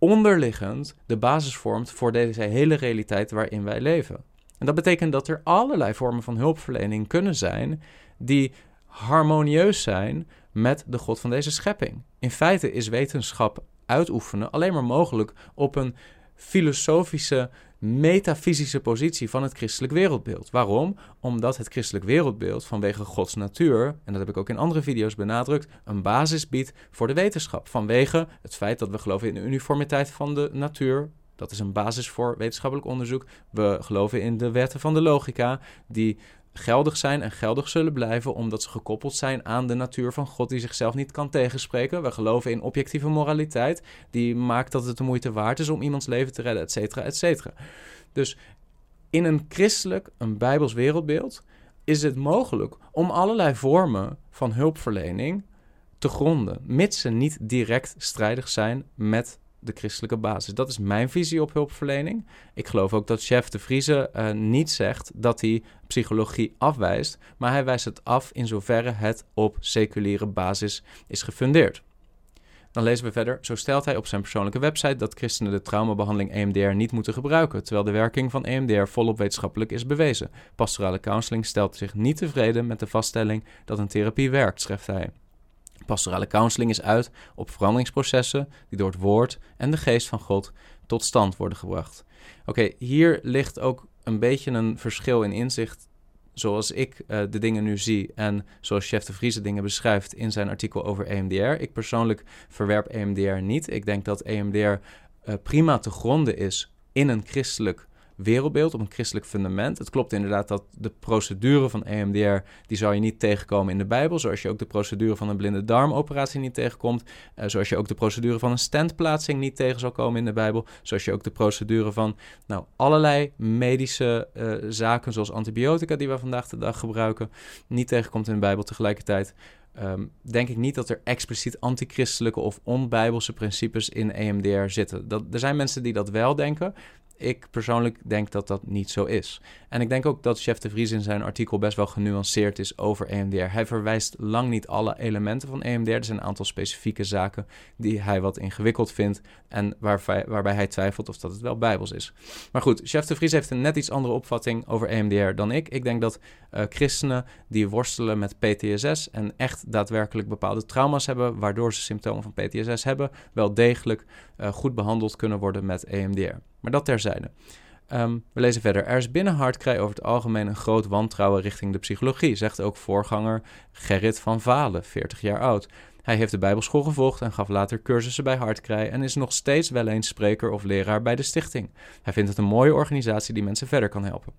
onderliggend de basis vormt voor deze hele realiteit waarin wij leven. En dat betekent dat er allerlei vormen van hulpverlening kunnen zijn die harmonieus zijn met de God van deze schepping. In feite is wetenschap uitoefenen alleen maar mogelijk op een filosofische, metafysische positie van het christelijk wereldbeeld. Waarom? Omdat het christelijk wereldbeeld vanwege Gods natuur, en dat heb ik ook in andere video's benadrukt, een basis biedt voor de wetenschap. Vanwege het feit dat we geloven in de uniformiteit van de natuur. Dat is een basis voor wetenschappelijk onderzoek. We geloven in de wetten van de logica, die geldig zijn en geldig zullen blijven, omdat ze gekoppeld zijn aan de natuur van God die zichzelf niet kan tegenspreken. We geloven in objectieve moraliteit, die maakt dat het de moeite waard is om iemands leven te redden, et cetera, et cetera. Dus in een christelijk, een bijbels wereldbeeld, is het mogelijk om allerlei vormen van hulpverlening te gronden, mits ze niet direct strijdig zijn met de christelijke basis. Dat is mijn visie op hulpverlening. Ik geloof ook dat chef de Vrieze uh, niet zegt dat hij psychologie afwijst, maar hij wijst het af in zoverre het op seculiere basis is gefundeerd. Dan lezen we verder. Zo stelt hij op zijn persoonlijke website dat christenen de traumabehandeling EMDR niet moeten gebruiken, terwijl de werking van EMDR volop wetenschappelijk is bewezen. Pastorale counseling stelt zich niet tevreden met de vaststelling dat een therapie werkt, schrijft hij. Pastorale counseling is uit op veranderingsprocessen die door het woord en de geest van God tot stand worden gebracht. Oké, hier ligt ook een beetje een verschil in inzicht zoals ik uh, de dingen nu zie en zoals Chef de Vries dingen beschrijft in zijn artikel over EMDR. Ik persoonlijk verwerp EMDR niet. Ik denk dat EMDR eh, prima te gronden is in een christelijk wereldbeeld, op een christelijk fundament. Het klopt inderdaad dat de procedure van EMDR, die zou je niet tegenkomen in de Bijbel, zoals je ook de procedure van een blinde darmoperatie niet tegenkomt, uh, zoals je ook de procedure van een standplaatsing niet tegen zal komen in de Bijbel, zoals je ook de procedure van nou, allerlei medische uh, zaken, zoals antibiotica die we vandaag de dag gebruiken, niet tegenkomt in de Bijbel tegelijkertijd. Um, denk ik niet dat er expliciet antichristelijke of onbijbelse principes in EMDR zitten. Dat, er zijn mensen die dat wel denken ik persoonlijk denk dat dat niet zo is. En ik denk ook dat Chef de Vries in zijn artikel best wel genuanceerd is over EMDR. Hij verwijst lang niet alle elementen van EMDR. Er zijn een aantal specifieke zaken die hij wat ingewikkeld vindt en waarbij hij twijfelt of dat het wel bijbels is. Maar goed, Chef de Vries heeft een net iets andere opvatting over EMDR dan ik. Ik denk dat uh, christenen die worstelen met PTSS en echt daadwerkelijk bepaalde trauma's hebben, waardoor ze symptomen van PTSS hebben, wel degelijk uh, goed behandeld kunnen worden met EMDR. Maar dat terzijde. Um, we lezen verder. Er is binnen Hartkrij over het algemeen een groot wantrouwen richting de psychologie, zegt ook voorganger Gerrit van Valen, 40 jaar oud. Hij heeft de Bijbelschool gevolgd en gaf later cursussen bij Hartkrij en is nog steeds wel eens spreker of leraar bij de stichting. Hij vindt het een mooie organisatie die mensen verder kan helpen.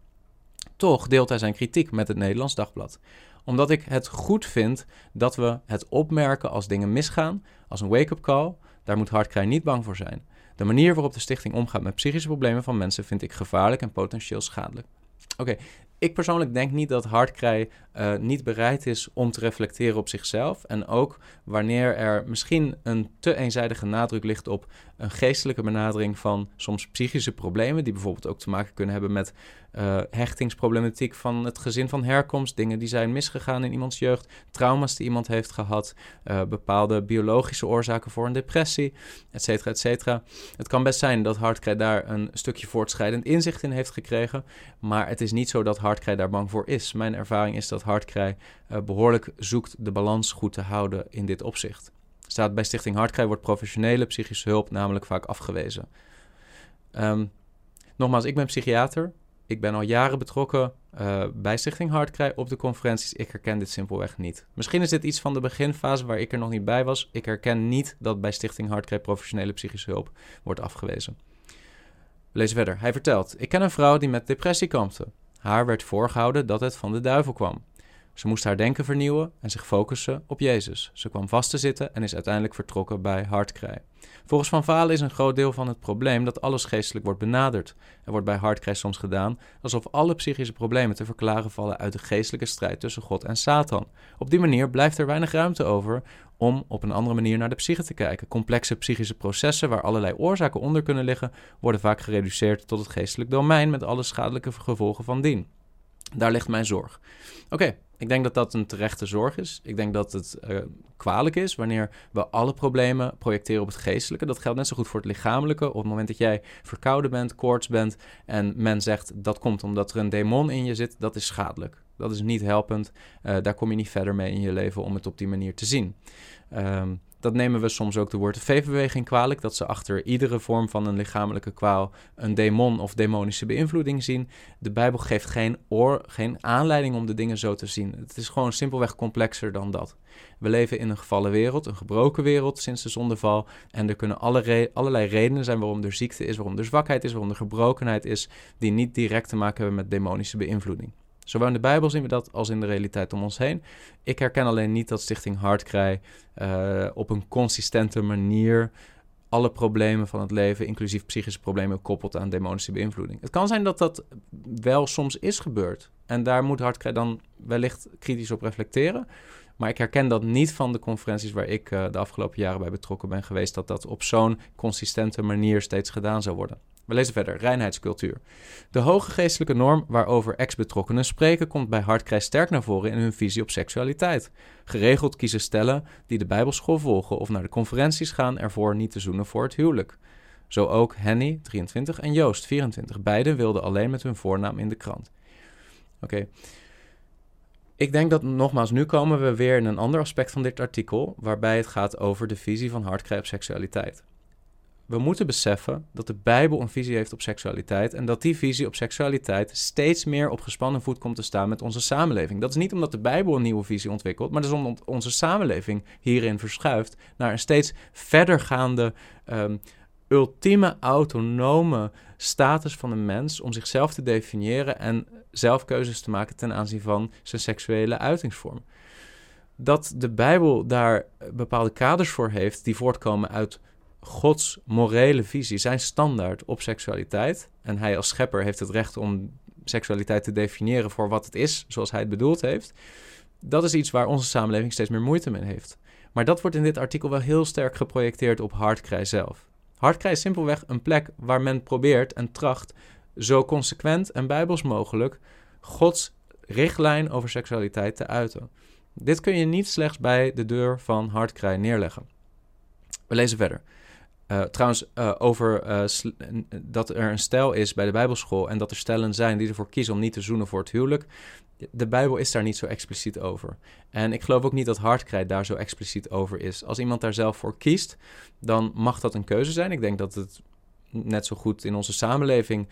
Toch deelt hij zijn kritiek met het Nederlands Dagblad omdat ik het goed vind dat we het opmerken als dingen misgaan, als een wake-up call. Daar moet Hartkrij niet bang voor zijn. De manier waarop de stichting omgaat met psychische problemen van mensen vind ik gevaarlijk en potentieel schadelijk. Oké, ik persoonlijk denk niet dat Hardkrij uh, niet bereid is om te reflecteren op zichzelf. En ook wanneer er misschien een te eenzijdige nadruk ligt op een geestelijke benadering van soms psychische problemen, die bijvoorbeeld ook te maken kunnen hebben met uh, hechtingsproblematiek van het gezin van herkomst, dingen die zijn misgegaan in iemands jeugd, trauma's die iemand heeft gehad, uh, bepaalde biologische oorzaken voor een depressie, et cetera, et cetera. Het kan best zijn dat Hardkrij daar een stukje voortschrijdend inzicht in heeft gekregen, maar het is niet zo dat Hardkrij daar bang voor is. Mijn ervaring is dat Hardkrij uh, behoorlijk zoekt de balans goed te houden in dit opzicht staat bij Stichting Hartkrij wordt professionele psychische hulp namelijk vaak afgewezen. Um, nogmaals, ik ben psychiater. Ik ben al jaren betrokken uh, bij Stichting Hartkrij op de conferenties. Ik herken dit simpelweg niet. Misschien is dit iets van de beginfase waar ik er nog niet bij was. Ik herken niet dat bij Stichting Hartkrij professionele psychische hulp wordt afgewezen. We lezen verder. Hij vertelt: Ik ken een vrouw die met depressie kampte. Haar werd voorgehouden dat het van de duivel kwam. Ze moest haar denken vernieuwen en zich focussen op Jezus. Ze kwam vast te zitten en is uiteindelijk vertrokken bij Hartkrij. Volgens Van Valen is een groot deel van het probleem dat alles geestelijk wordt benaderd. Er wordt bij Hartkrij soms gedaan alsof alle psychische problemen te verklaren vallen uit de geestelijke strijd tussen God en Satan. Op die manier blijft er weinig ruimte over om op een andere manier naar de psyche te kijken. Complexe psychische processen waar allerlei oorzaken onder kunnen liggen, worden vaak gereduceerd tot het geestelijk domein met alle schadelijke gevolgen van dien. Daar ligt mijn zorg. Oké, ik denk dat dat een terechte zorg is. Ik denk dat het uh, kwalijk is wanneer we alle problemen projecteren op het geestelijke. Dat geldt net zo goed voor het lichamelijke. Op het moment dat jij verkouden bent, koorts bent en men zegt dat komt omdat er een demon in je zit, dat is schadelijk. Dat is niet helpend. Uh, daar kom je niet verder mee in je leven om het op die manier te zien. Um, dat nemen we soms ook de Word V-beweging kwalijk, dat ze achter iedere vorm van een lichamelijke kwaal een demon of demonische beïnvloeding zien. De Bijbel geeft geen, oor, geen aanleiding om de dingen zo te zien. Het is gewoon simpelweg complexer dan dat. We leven in een gevallen wereld, een gebroken wereld sinds de zondeval. En er kunnen alle allerlei redenen zijn waarom er ziekte is, waarom er zwakheid is, waarom er gebrokenheid is, die niet direct te maken hebben met demonische beïnvloeding. Zowel in de Bijbel zien we dat als in de realiteit om ons heen. Ik herken alleen niet dat Stichting Hartkrij uh, op een consistente manier alle problemen van het leven, inclusief psychische problemen, koppelt aan demonische beïnvloeding. Het kan zijn dat dat wel soms is gebeurd. En daar moet Hartkrij dan wellicht kritisch op reflecteren. Maar ik herken dat niet van de conferenties waar ik uh, de afgelopen jaren bij betrokken ben geweest, dat dat op zo'n consistente manier steeds gedaan zou worden. We lezen verder, reinheidscultuur. De hoge geestelijke norm waarover ex-betrokkenen spreken komt bij Hartkrij sterk naar voren in hun visie op seksualiteit. Geregeld kiezen stellen die de bijbelschool volgen of naar de conferenties gaan ervoor niet te zoenen voor het huwelijk. Zo ook Henny, 23, en Joost, 24. Beiden wilden alleen met hun voornaam in de krant. Oké. Ik denk dat, nogmaals, nu komen we weer in een ander aspect van dit artikel, waarbij het gaat over de visie van Hartkrij op seksualiteit we moeten beseffen dat de Bijbel een visie heeft op seksualiteit en dat die visie op seksualiteit steeds meer op gespannen voet komt te staan met onze samenleving. Dat is niet omdat de Bijbel een nieuwe visie ontwikkelt, maar dat is omdat onze samenleving hierin verschuift naar een steeds verdergaande, um, ultieme autonome status van een mens om zichzelf te definiëren en zelf keuzes te maken ten aanzien van zijn seksuele uitingsvorm. Dat de Bijbel daar bepaalde kaders voor heeft die voortkomen uit Gods morele visie, zijn standaard op seksualiteit. En hij als schepper heeft het recht om seksualiteit te definiëren voor wat het is, zoals hij het bedoeld heeft. Dat is iets waar onze samenleving steeds meer moeite mee heeft. Maar dat wordt in dit artikel wel heel sterk geprojecteerd op Hartkrij zelf. Hartkrij is simpelweg een plek waar men probeert en tracht zo consequent en bijbels mogelijk Gods richtlijn over seksualiteit te uiten. Dit kun je niet slechts bij de deur van Hartkrij neerleggen. We lezen verder. Uh, trouwens, uh, over uh, dat er een stijl is bij de Bijbelschool en dat er stellen zijn die ervoor kiezen om niet te zoenen voor het huwelijk. De Bijbel is daar niet zo expliciet over. En ik geloof ook niet dat hartkrijt daar zo expliciet over is. Als iemand daar zelf voor kiest, dan mag dat een keuze zijn. Ik denk dat het net zo goed in onze samenleving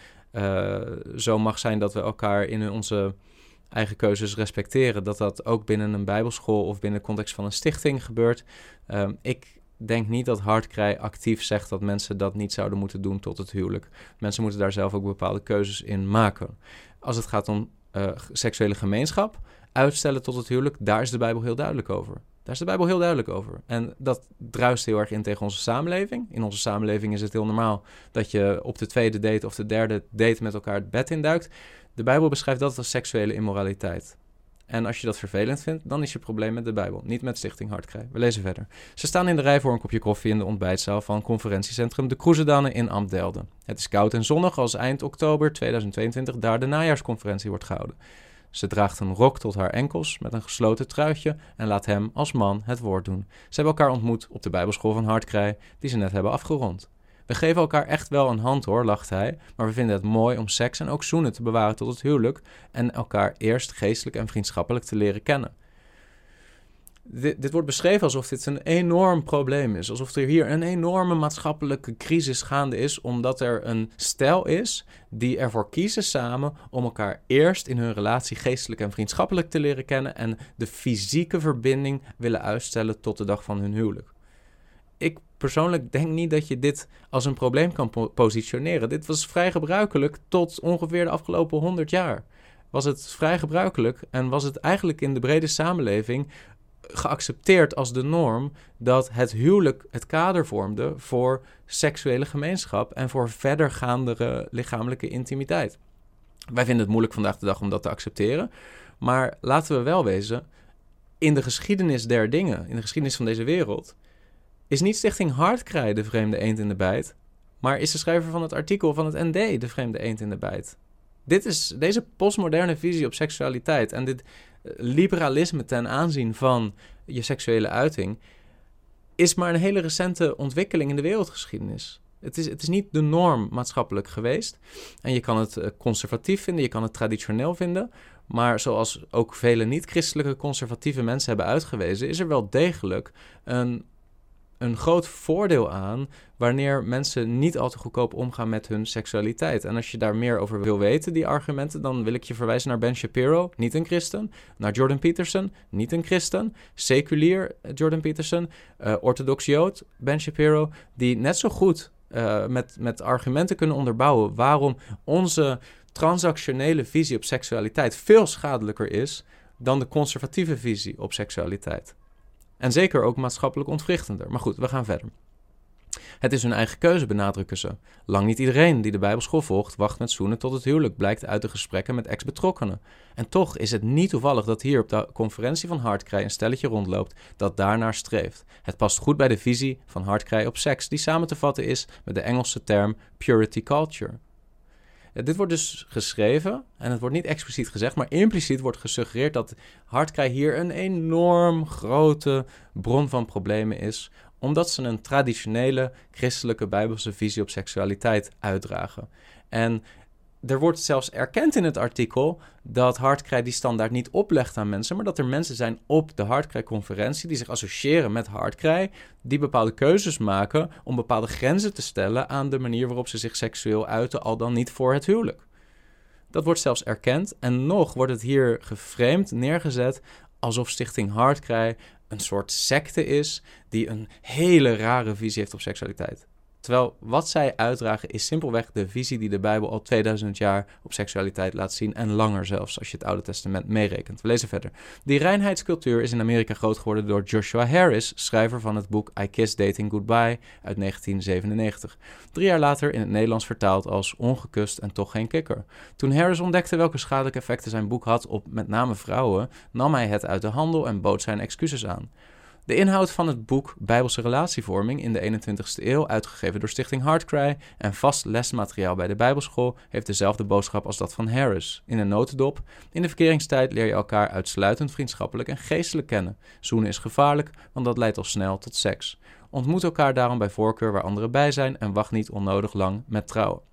zo mag zijn dat we elkaar in onze eigen keuzes respecteren. Dat dat ook binnen een Bijbelschool of binnen de context van een stichting gebeurt. Ehm, ik denk niet dat Hardkrij actief zegt dat mensen dat niet zouden moeten doen tot het huwelijk. Mensen moeten daar zelf ook bepaalde keuzes in maken. Als het gaat om uh, seksuele gemeenschap, uitstellen tot het huwelijk, daar is de Bijbel heel duidelijk over. Daar is de Bijbel heel duidelijk over. En dat druist heel erg in tegen onze samenleving. In onze samenleving is het heel normaal dat je op de tweede date of de derde date met elkaar het bed induikt. De Bijbel beschrijft dat als seksuele immoraliteit. En als je dat vervelend vindt, dan is je probleem met de Bijbel, niet met Stichting Hartkrij. We lezen verder. Ze staan in de rij voor een kopje koffie in de ontbijtzaal van conferentiecentrum De Kroezedanen in Amdelden. Het is koud en zonnig als eind oktober 2022 daar de najaarsconferentie wordt gehouden. Ze draagt een rok tot haar enkels met een gesloten truitje en laat hem als man het woord doen. Ze hebben elkaar ontmoet op de Bijbelschool van Hartkrij, die ze net hebben afgerond. We geven elkaar echt wel een hand hoor, lacht hij, maar we vinden het mooi om seks en ook zoenen te bewaren tot het huwelijk en elkaar eerst geestelijk en vriendschappelijk te leren kennen. Dit, dit, wordt beschreven alsof dit een enorm probleem is. Alsof er hier een enorme maatschappelijke crisis gaande is, omdat er een stel is die ervoor kiezen samen om elkaar eerst in hun relatie geestelijk en vriendschappelijk te leren kennen en de fysieke verbinding willen uitstellen tot de dag van hun huwelijk. Ik persoonlijk denk niet dat je dit als een probleem kan positioneren. Dit was vrij gebruikelijk tot ongeveer de afgelopen 100 jaar. was het vrij gebruikelijk en was het eigenlijk in de brede samenleving geaccepteerd als de norm dat het huwelijk het kader vormde voor seksuele gemeenschap en voor verdergaandere lichamelijke intimiteit. Wij vinden het moeilijk vandaag de dag om dat te accepteren, maar laten we wel wezen, in de geschiedenis der dingen, in de geschiedenis van deze wereld, is niet Stichting Hardkrij de vreemde eend in de bijt, maar is de schrijver van het artikel van het ND de vreemde eend in de bijt. Dit is deze postmoderne visie op seksualiteit en dit eh, liberalisme ten aanzien van je seksuele uiting is maar een hele recente ontwikkeling in de wereldgeschiedenis. Het is, het is niet de norm maatschappelijk geweest. En je kan het eh, conservatief vinden, je kan het traditioneel vinden. Maar zoals ook vele niet-christelijke conservatieve mensen hebben uitgewezen, is er wel degelijk een een groot voordeel aan wanneer mensen niet al te goedkoop omgaan met hun seksualiteit. En als je daar meer over wil weten, die argumenten, dan wil ik je verwijzen naar Ben Shapiro, niet een christen, naar Jordan Peterson, niet een christen, seculier Jordan Peterson, uh, orthodox Jood Ben Shapiro, die net zo goed uh, met, met argumenten kunnen onderbouwen waarom onze transactionele visie op seksualiteit veel schadelijker is dan de conservatieve visie op seksualiteit. En zeker ook maatschappelijk ontwrichtender. Maar goed, we gaan verder. Het is hun eigen keuze, benadrukken ze. Lang niet iedereen die de Bijbelschool volgt, wacht met zoenen tot het huwelijk, blijkt uit de gesprekken met ex-betrokkenen. En toch is het niet toevallig dat hier op de conferentie van Hardkrij een stelletje rondloopt dat daarnaar streeft. Het past goed bij de visie van Hardkrij op seks, die samen te vatten is met de Engelse term purity culture dit wordt dus geschreven en het wordt niet expliciet gezegd, maar impliciet wordt gesuggereerd dat hardkrij hier een enorm grote bron van problemen is, omdat ze een traditionele christelijke bijbelse visie op seksualiteit uitdragen. En er wordt zelfs erkend in het artikel dat Hardcry die standaard niet oplegt aan mensen, maar dat er mensen zijn op de Hardcry-conferentie die zich associëren met Hardcry, die bepaalde keuzes maken om bepaalde grenzen te stellen aan de manier waarop ze zich seksueel uiten, al dan niet voor het huwelijk. Dat wordt zelfs erkend en nog wordt het hier geframed, neergezet alsof Stichting Hardcry een soort secte is die een hele rare visie heeft op seksualiteit. Terwijl wat zij uitdragen is simpelweg de visie die de Bijbel al 2000 jaar op seksualiteit laat zien. En langer zelfs, als je het Oude Testament meerekent. We lezen verder. Die reinheidscultuur is in Amerika groot geworden door Joshua Harris, schrijver van het boek I Kiss Dating Goodbye uit 1997. Drie jaar later in het Nederlands vertaald als Ongekust en toch geen kikker. Toen Harris ontdekte welke schadelijke effecten zijn boek had op met name vrouwen, nam hij het uit de handel en bood zijn excuses aan. De inhoud van het boek Bijbelse Relatievorming in de 21ste eeuw, uitgegeven door Stichting Hardcry en vast lesmateriaal bij de Bijbelschool, heeft dezelfde boodschap als dat van Harris. In een notendop: In de verkeringstijd leer je elkaar uitsluitend vriendschappelijk en geestelijk kennen. Zoenen is gevaarlijk, want dat leidt al snel tot seks. Ontmoet elkaar daarom bij voorkeur waar anderen bij zijn en wacht niet onnodig lang met trouwen.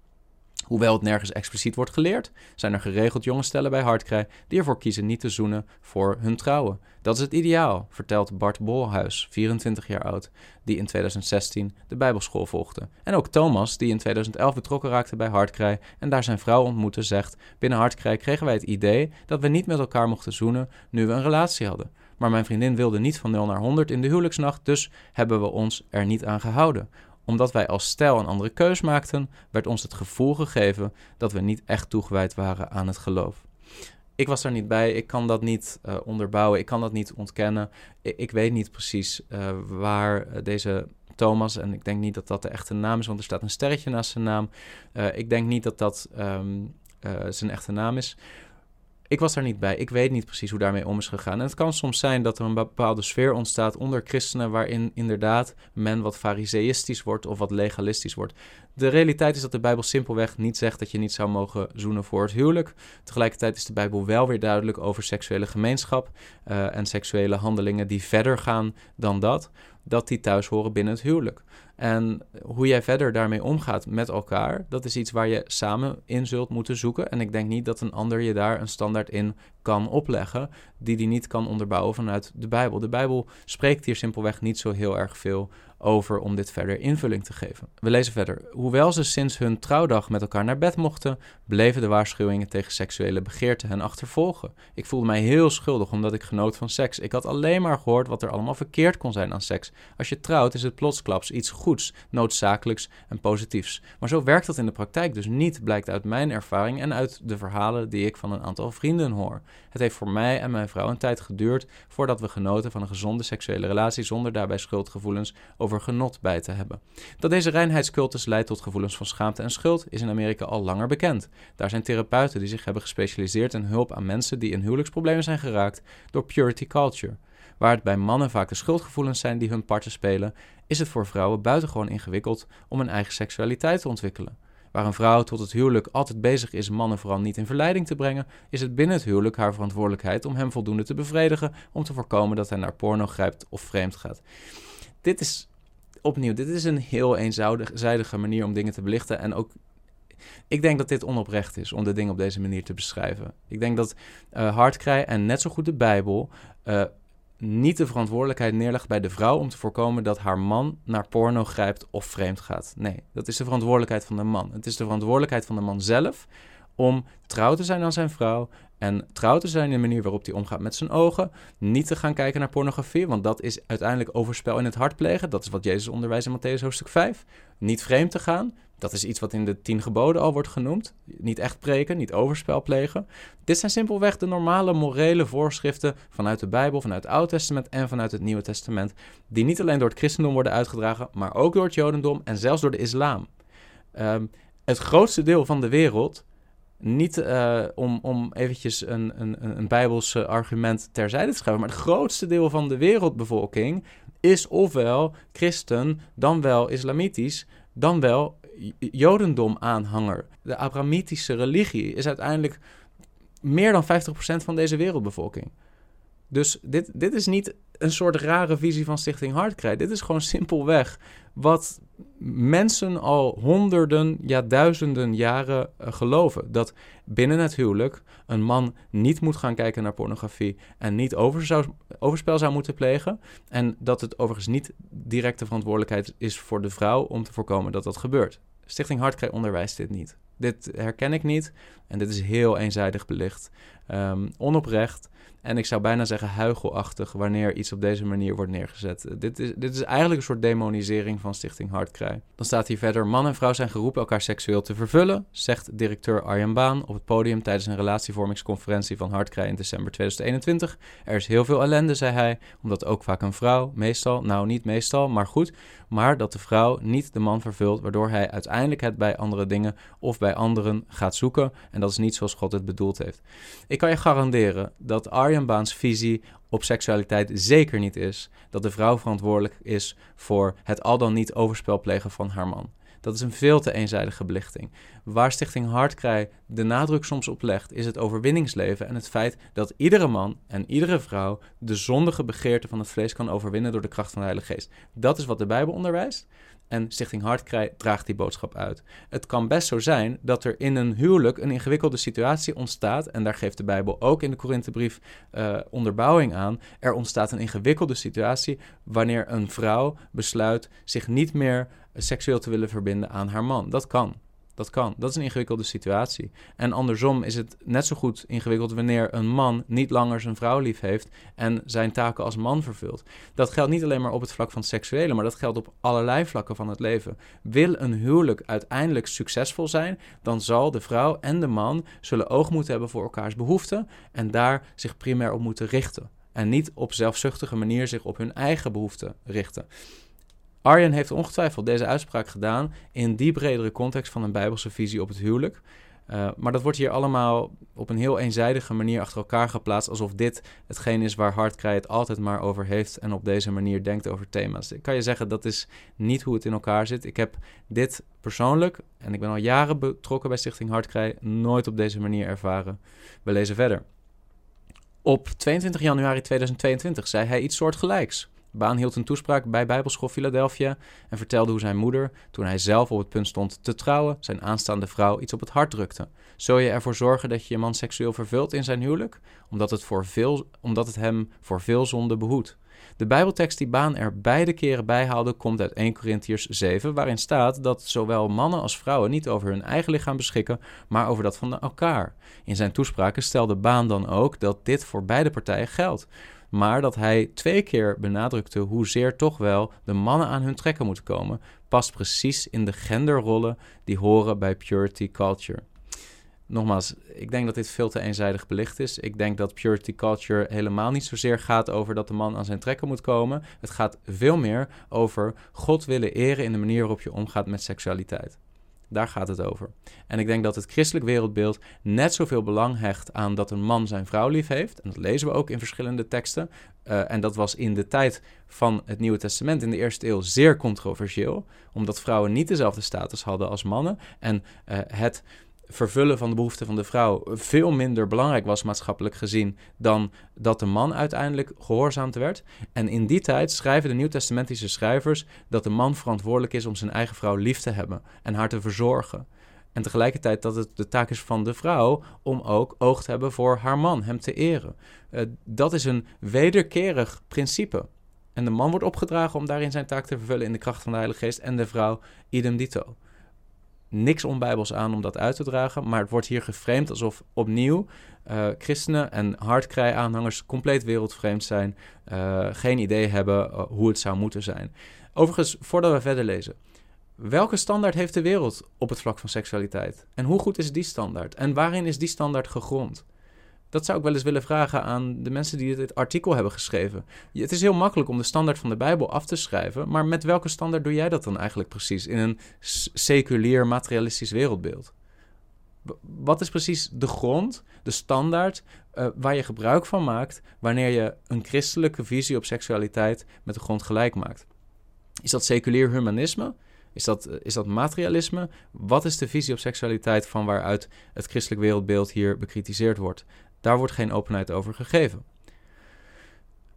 Hoewel het nergens expliciet wordt geleerd, zijn er geregeld jonge stellen bij Hartkrij die ervoor kiezen niet te zoenen voor hun trouwen. Dat is het ideaal, vertelt Bart Bolhuis, 24 jaar oud, die in 2016 de Bijbelschool volgde. En ook Thomas, die in 2011 betrokken raakte bij Hartkrij en daar zijn vrouw ontmoette, zegt: Binnen Hartkrij kregen wij het idee dat we niet met elkaar mochten zoenen nu we een relatie hadden. Maar mijn vriendin wilde niet van 0 naar 100 in de huwelijksnacht, dus hebben we ons er niet aan gehouden omdat wij als stijl een andere keus maakten, werd ons het gevoel gegeven dat we niet echt toegewijd waren aan het geloof. Ik was er niet bij, ik kan dat niet uh, onderbouwen, ik kan dat niet ontkennen. Ik, ik weet niet precies uh, waar uh, deze Thomas, en ik denk niet dat dat de echte naam is, want er staat een sterretje naast zijn naam. ik denk niet dat dat um, zijn echte naam is ik was daar niet bij. Ik weet niet precies hoe daarmee om is gegaan. En het kan soms zijn dat er een bepaalde sfeer ontstaat onder christenen, waarin inderdaad men wat fariseïstisch wordt of wat legalistisch wordt. De realiteit is dat de Bijbel simpelweg niet zegt dat je niet zou mogen zoenen voor het huwelijk. Tegelijkertijd is de Bijbel wel weer duidelijk over seksuele gemeenschap uh, en seksuele handelingen die verder gaan dan dat, dat die thuis horen binnen het huwelijk. En hoe jij verder daarmee omgaat met elkaar, dat is iets waar je samen in zult moeten zoeken. En ik denk niet dat een ander je daar een standaard in kan opleggen, die die niet kan onderbouwen vanuit de Bijbel. De Bijbel spreekt hier simpelweg niet zo heel erg veel over om dit verder invulling te geven. We lezen verder. Hoewel ze sinds hun trouwdag met elkaar naar bed mochten, bleven de waarschuwingen tegen seksuele begeerte hen achtervolgen. Ik voelde mij heel schuldig omdat ik genoot van seks. Ik had alleen maar gehoord wat er allemaal verkeerd kon zijn aan seks. Als je trouwt is het plotsklaps iets goeds, noodzakelijks en positiefs. Maar zo werkt dat in de praktijk dus niet, blijkt uit mijn ervaring en uit de verhalen die ik van een aantal vrienden hoor. Het heeft voor mij en mijn vrouw een tijd geduurd voordat we genoten van een gezonde seksuele relatie zonder daarbij schuldgevoelens over genot bij te hebben. Dat deze reinheidscultus leidt tot gevoelens van schaamte en schuld is in Amerika al langer bekend. Daar zijn therapeuten die zich hebben gespecialiseerd in hulp aan mensen die in huwelijksproblemen zijn geraakt door purity culture. Waar het bij mannen vaak de schuldgevoelens zijn die hun parten spelen, is het voor vrouwen buitengewoon ingewikkeld om een eigen seksualiteit te ontwikkelen. Waar een vrouw tot het huwelijk altijd bezig is mannen vooral niet in verleiding te brengen, is het binnen het huwelijk haar verantwoordelijkheid om hem voldoende te bevredigen om te voorkomen dat hij naar porno grijpt of vreemd gaat. Dit is opnieuw, dit is een heel eenzijdige manier om dingen te belichten en ook ik denk dat dit onoprecht is om de dingen op deze manier te beschrijven. Ik denk dat uh, en net zo goed de Bijbel uh, niet de verantwoordelijkheid neerlegt bij de vrouw om te voorkomen dat haar man naar porno grijpt of vreemd gaat. Nee, dat is de verantwoordelijkheid van de man. Het is de verantwoordelijkheid van de man zelf om trouw te zijn aan zijn vrouw en trouw te zijn in de manier waarop hij omgaat met zijn ogen. Niet te gaan kijken naar pornografie, want dat is uiteindelijk overspel in het hart plegen. Dat is wat Jezus onderwijst in Matthäus hoofdstuk 5. Niet vreemd te gaan, dat is iets wat in de tien geboden al wordt genoemd. Niet echt preken, niet overspel plegen. Dit zijn simpelweg de normale morele voorschriften vanuit de Bijbel, vanuit het Oude Testament en vanuit het Nieuwe Testament. Die niet alleen door het christendom worden uitgedragen, maar ook door het Jodendom en zelfs door de islam. Um, het grootste deel van de wereld, niet uh, om, om eventjes een, een, een Bijbels argument terzijde te schrijven, maar het grootste deel van de wereldbevolking is ofwel christen, dan wel islamitisch, dan wel Jodendom-aanhanger. De Abrahamitische religie is uiteindelijk meer dan 50% van deze wereldbevolking. Dus dit, dit is niet een soort rare visie van Stichting Hartkrij. Dit is gewoon simpelweg wat mensen al honderden, ja duizenden jaren uh, geloven. Dat binnen het huwelijk een man niet moet gaan kijken naar pornografie en niet overspel zou moeten plegen. En dat het overigens niet directe verantwoordelijkheid is voor de vrouw om te voorkomen dat dat gebeurt. Stichting Hartkrij onderwijst dit niet. Dit herken ik niet en dit is heel eenzijdig belicht. Um, onoprecht en ik zou bijna zeggen huigelachtig wanneer iets op deze manier wordt neergezet. Dit is, dit is eigenlijk een soort demonisering van Stichting Hartkrij. Dan staat hier verder: man en vrouw zijn geroepen elkaar seksueel te vervullen, zegt directeur Arjan Baan op het podium tijdens een relatievormingsconferentie van Hartkrij in december 2021. Er is heel veel ellende, zei hij, omdat ook vaak een vrouw, meestal, nou niet meestal, maar goed, maar dat de vrouw niet de man vervult, waardoor hij uiteindelijk het bij andere dingen of bij anderen gaat zoeken. En dat is niet zoals God het bedoeld heeft. Ik kan je garanderen dat Arjen Baans visie op seksualiteit zeker niet is dat de vrouw verantwoordelijk is voor het al dan niet overspel plegen van haar man. Dat is een veel te eenzijdige belichting. Waar Stichting Hartkrij de nadruk soms op legt, is het overwinningsleven en het feit dat iedere man en iedere vrouw de zondige begeerte van het vlees kan overwinnen door de kracht van de Heilige Geest. Dat is wat de Bijbel onderwijst. En Stichting Hartkrij draagt die boodschap uit. Het kan best zo zijn dat er in een huwelijk een ingewikkelde situatie ontstaat. En daar geeft de Bijbel ook in de Korinthebrief uh, onderbouwing aan. Er ontstaat een ingewikkelde situatie wanneer een vrouw besluit zich niet meer seksueel te willen verbinden aan haar man. Dat kan. Dat kan. Dat is een ingewikkelde situatie. En andersom is het net zo goed ingewikkeld wanneer een man niet langer zijn vrouw lief heeft en zijn taken als man vervult. Dat geldt niet alleen maar op het vlak van het seksuele, maar dat geldt op allerlei vlakken van het leven. Wil een huwelijk uiteindelijk succesvol zijn, dan zal de vrouw en de man zullen oog moeten hebben voor elkaars behoeften en daar zich primair op moeten richten. En niet op zelfzuchtige manier zich op hun eigen behoeften richten. Arjen heeft ongetwijfeld deze uitspraak gedaan in die bredere context van een bijbelse visie op het huwelijk. Uh, maar dat wordt hier allemaal op een heel eenzijdige manier achter elkaar geplaatst, alsof dit hetgeen is waar Hartkrij het altijd maar over heeft en op deze manier denkt over thema's. Ik kan je zeggen, dat is niet hoe het in elkaar zit. Ik heb dit persoonlijk, en ik ben al jaren betrokken bij Stichting Hartkrij, nooit op deze manier ervaren. We lezen verder. Op 22 januari 2022 zei hij iets soortgelijks. Baan hield een toespraak bij Bijbelschool Philadelphia en vertelde hoe zijn moeder, toen hij zelf op het punt stond te trouwen, zijn aanstaande vrouw iets op het hart drukte. Zul je ervoor zorgen dat je je man seksueel vervult in zijn huwelijk, omdat het, voor veel, omdat het hem voor veel zonde behoedt? De Bijbeltekst die Baan er beide keren bij haalde, komt uit 1 Corinthiërs 7, waarin staat dat zowel mannen als vrouwen niet over hun eigen lichaam beschikken, maar over dat van elkaar. In zijn toespraken stelde Baan dan ook dat dit voor beide partijen geldt maar dat hij twee keer benadrukte hoezeer toch wel de mannen aan hun trekken moeten komen, past precies in de genderrollen die horen bij purity culture. Nogmaals, ik denk dat dit veel te eenzijdig belicht is. Ik denk dat purity culture helemaal niet zozeer gaat over dat de man aan zijn trekken moet komen. Het gaat veel meer over God willen eren in de manier waarop je omgaat met seksualiteit. Daar gaat het over. En ik denk dat het christelijk wereldbeeld net zoveel belang hecht aan dat een man zijn vrouw lief heeft. En dat lezen we ook in verschillende teksten. Uh, en dat was in de tijd van het Nieuwe Testament in de eerste eeuw zeer controversieel, omdat vrouwen niet dezelfde status hadden als mannen. En uh, het vervullen van de behoeften van de vrouw veel minder belangrijk was maatschappelijk gezien dan dat de man uiteindelijk gehoorzaamd werd. En in die tijd schrijven de Nieuwtestamentische schrijvers dat de man verantwoordelijk is om zijn eigen vrouw lief te hebben en haar te verzorgen. En tegelijkertijd dat het de taak is van de vrouw om ook oog te hebben voor haar man, hem te eren. Uh, dat is een wederkerig principe. En de man wordt opgedragen om daarin zijn taak te vervullen in de kracht van de Heilige Geest en de vrouw idem dito niks onbijbels aan om dat uit te dragen. Maar het wordt hier geframed alsof opnieuw uh, christenen en hardkrij-aanhangers compleet wereldvreemd zijn. Uh, geen idee hebben uh, hoe het zou moeten zijn. Overigens, voordat we verder lezen. Welke standaard heeft de wereld op het vlak van seksualiteit? En hoe goed is die standaard? En waarin is die standaard gegrond? Dat zou ik wel eens willen vragen aan de mensen die dit artikel hebben geschreven. Het is heel makkelijk om de standaard van de Bijbel af te schrijven, maar met welke standaard doe jij dat dan eigenlijk precies in een seculier materialistisch wereldbeeld? Wat is precies de grond, de standaard uh, waar je gebruik van maakt wanneer je een christelijke visie op seksualiteit met de grond gelijk maakt? Is dat seculier humanisme? Is dat, is dat materialisme? Wat is de visie op seksualiteit van waaruit het christelijk wereldbeeld hier bekritiseerd wordt? Daar wordt geen openheid over gegeven.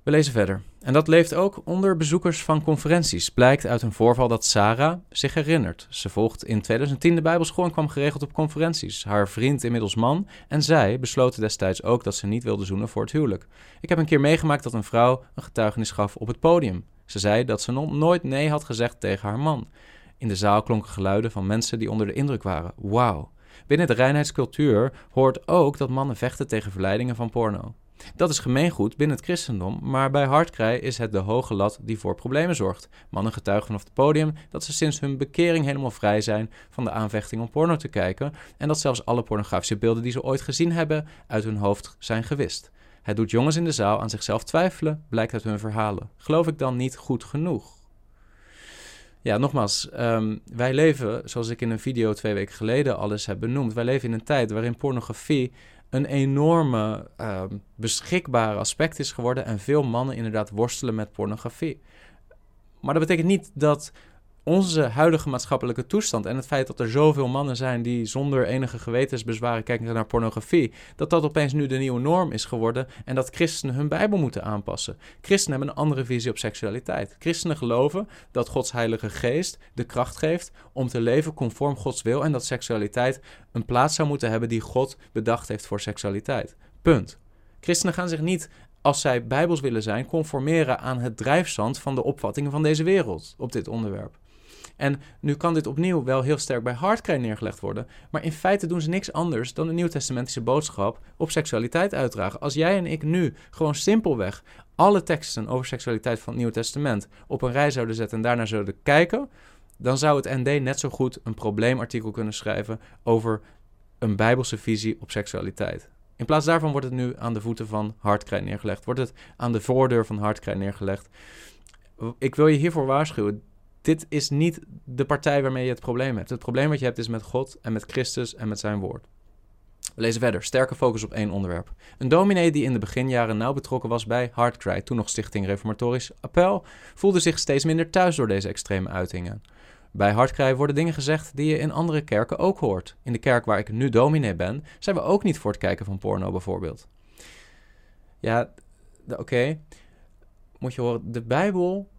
We lezen verder. En dat leeft ook onder bezoekers van conferenties. Blijkt uit een voorval dat Sarah zich herinnert. Ze volgt in 2010 de Bijbelschool en kwam geregeld op conferenties. Haar vriend, inmiddels man, en zij besloten destijds ook dat ze niet wilde zoenen voor het huwelijk. Ik heb een keer meegemaakt dat een vrouw een getuigenis gaf op het podium. Ze zei dat ze nog nooit nee had gezegd tegen haar man. In de zaal klonken geluiden van mensen die onder de indruk waren. Wauw. Binnen de reinheidscultuur hoort ook dat mannen vechten tegen verleidingen van porno. Dat is gemeengoed binnen het christendom, maar bij hardkrij is het de hoge lat die voor problemen zorgt. Mannen getuigen vanaf het podium dat ze sinds hun bekering helemaal vrij zijn van de aanvechting om porno te kijken en dat zelfs alle pornografische beelden die ze ooit gezien hebben uit hun hoofd zijn gewist. Het doet jongens in de zaal aan zichzelf twijfelen, blijkt uit hun verhalen. Geloof ik dan niet goed genoeg? Ja, nogmaals, ehm, wij leven, zoals ik in een video twee weken geleden alles heb benoemd, wij leven in een tijd waarin pornografie een enorme ehm, beschikbare aspect is geworden en veel mannen inderdaad worstelen met pornografie. Maar dat betekent niet dat onze huidige maatschappelijke toestand en het feit dat er zoveel mannen zijn die zonder enige gewetensbezwaren kijken naar pornografie, dat dat opeens nu de nieuwe norm is geworden en dat christenen hun Bijbel moeten aanpassen. Christenen hebben een andere visie op seksualiteit. Christenen geloven dat Gods Heilige Geest de kracht geeft om te leven conform Gods wil en dat seksualiteit een plaats zou moeten hebben die God bedacht heeft voor seksualiteit. Punt. Christenen gaan zich niet als zij bijbels willen zijn, conformeren aan het drijfzand van de opvattingen van deze wereld op dit onderwerp. En nu kan dit opnieuw wel heel sterk bij hardcry neergelegd worden, maar in feite doen ze niks anders dan de nieuwtestamentische boodschap op seksualiteit uitdragen. Als jij en ik nu gewoon simpelweg alle teksten over seksualiteit van het Nieuwe Testament op een rij zouden zetten en daarna zouden kijken, dan zou het ND net zo goed een probleemartikel kunnen schrijven over een bijbelse visie op seksualiteit. In plaats daarvan wordt het nu aan de voeten van hardcry neergelegd. Wordt het aan de voordeur van hardcry neergelegd. Ik wil je hiervoor waarschuwen dit is niet de partij waarmee je het probleem hebt. Het probleem wat je hebt is met God en met Christus en met zijn woord. We lezen verder. Sterke focus op één onderwerp. Een dominee die in de beginjaren nauw betrokken was bij Hardcry, toen nog Stichting Reformatorisch Appel, voelde zich steeds minder thuis door deze extreme uitingen. Bij Hardcry worden dingen gezegd die je in andere kerken ook hoort. In de kerk waar ik nu dominee ben, zijn we ook niet voor het kijken van porno bijvoorbeeld. Ja, oké moet je horen, de Bijbel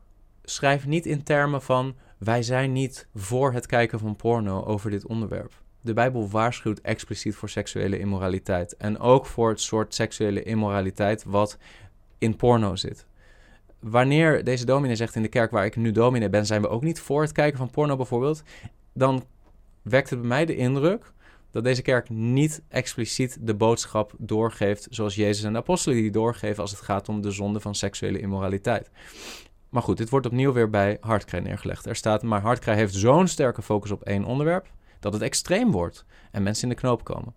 schrijft niet in termen van wij zijn niet voor het kijken van porno over dit onderwerp. De Bijbel waarschuwt expliciet voor seksuele immoraliteit. En ook voor het soort seksuele immoraliteit wat in porno zit. Wanneer deze dominee zegt in de kerk waar ik nu dominee ben, zijn we ook niet voor het kijken van porno bijvoorbeeld, dan wekt het bij mij de indruk dat deze kerk niet expliciet de boodschap doorgeeft zoals Jezus en de apostelen die doorgeven als het gaat om de zonde van seksuele immoraliteit. Maar goed, dit wordt opnieuw weer bij Hartkrij neergelegd. Er staat, maar Hartkrij heeft zo'n sterke focus op één onderwerp dat het extreem wordt en mensen in de knoop komen.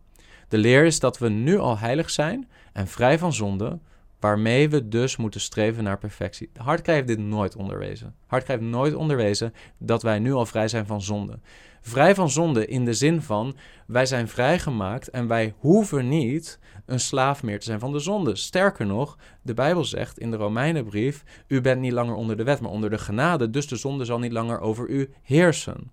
De leer is dat we nu al heilig zijn en vrij van zonde, waarmee we dus moeten streven naar perfectie. Hartkrij heeft dit nooit onderwezen. Hartkrij heeft nooit onderwezen dat wij nu al vrij zijn van zonde. Vrij van zonde in de zin van wij zijn vrijgemaakt en wij hoeven niet een slaaf meer te zijn van de zonde. Sterker nog, de Bijbel zegt in de Romeinenbrief: U bent niet langer onder de wet, maar onder de genade, dus de zonde zal niet langer over u heersen.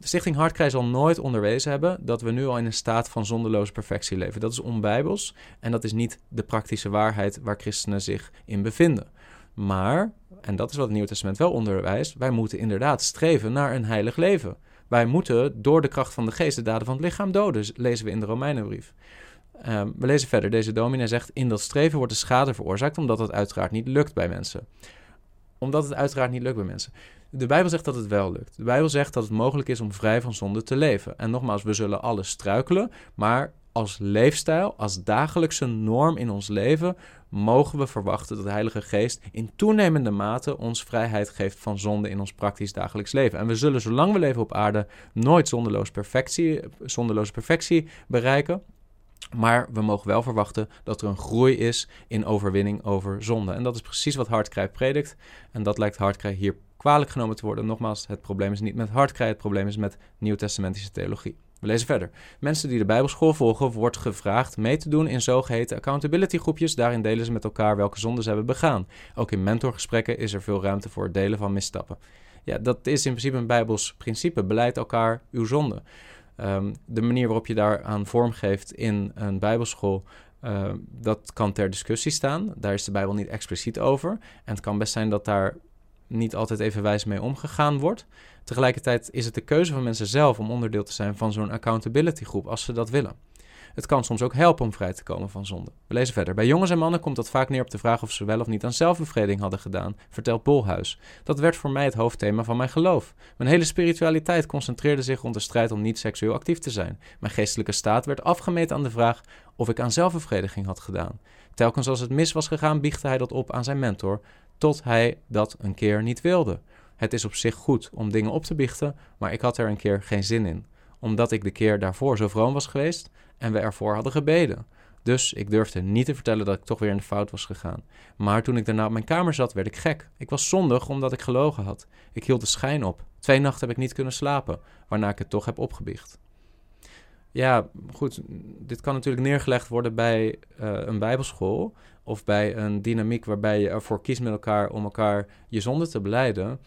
Stichting Hartkrij zal nooit onderwezen hebben dat we nu al in een staat van zondeloze perfectie leven. Dat is onbijbels en dat is niet de praktische waarheid waar christenen zich in bevinden. Maar, en dat is wat het Nieuwe Testament wel onderwijst, wij moeten inderdaad streven naar een heilig leven. Wij moeten door de kracht van de geest de daden van het lichaam doden, lezen we in de Romeinenbrief. Ehm, we lezen verder. Deze dominee zegt: In dat streven wordt de schade veroorzaakt, omdat het uiteraard niet lukt bij mensen. Omdat het uiteraard niet lukt bij mensen. De Bijbel zegt dat het wel lukt. De Bijbel zegt dat het mogelijk is om vrij van zonde te leven. En nogmaals, we zullen alles struikelen, maar als leefstijl, als dagelijkse norm in ons leven, mogen we verwachten dat de Heilige Geest in toenemende mate ons vrijheid geeft van zonde in ons praktisch dagelijks leven. En we zullen, zolang we leven op aarde, nooit zonderloos perfectie, zonderloze perfectie bereiken. Maar we mogen wel verwachten dat er een groei is in overwinning over zonde. En dat is precies wat Hartkrij predikt. En dat lijkt Hartkrij hier kwalijk genomen te worden. Nogmaals, het probleem is niet met Hartkrij, het probleem is met nieuwtestamentische theologie. We lezen verder. Mensen die de Bijbelschool volgen, wordt gevraagd mee te doen in zogeheten accountability groepjes. Daarin delen ze met elkaar welke zonden ze hebben begaan. Ook in mentorgesprekken is er veel ruimte voor het delen van misstappen. Ja, dat is in principe een Bijbels principe. Beleid elkaar uw zonde. Ehm, de manier waarop je daaraan vorm geeft in een Bijbelschool, uh, dat kan ter discussie staan. Daar is de Bijbel niet expliciet over. En het kan best zijn dat daar niet altijd even wijs mee omgegaan wordt. Tegelijkertijd is het de keuze van mensen zelf om onderdeel te zijn van zo'n accountability groep als ze dat willen. Het kan soms ook helpen om vrij te komen van zonde. We lezen verder. Bij jongens en mannen komt dat vaak neer op de vraag of ze wel of niet aan zelfbevrediging hadden gedaan, vertelt Bolhuis. Dat werd voor mij het hoofdthema van mijn geloof. Mijn hele spiritualiteit concentreerde zich rond de strijd om niet seksueel actief te zijn. Mijn geestelijke staat werd afgemeten aan de vraag of ik aan zelfbevrediging had gedaan. Telkens als het mis was gegaan, biechtte hij dat op aan zijn mentor, tot hij dat een keer niet wilde. Het is op zich goed om dingen op te biechten, maar ik had er een keer geen zin in, omdat ik de keer daarvoor zo vroom was geweest en we ervoor hadden gebeden. Dus ik durfde niet te vertellen dat ik toch weer in de fout was gegaan. Maar toen ik daarna op mijn kamer zat, werd ik gek. Ik was zondig omdat ik gelogen had. Ik hield de schijn op. Twee nachten heb ik niet kunnen slapen, waarna ik het toch heb opgebiecht. Ja, goed, dit kan natuurlijk neergelegd worden bij uh, een bijbelschool of bij een dynamiek waarbij je ervoor kiest met elkaar om elkaar je zonde te beleiden.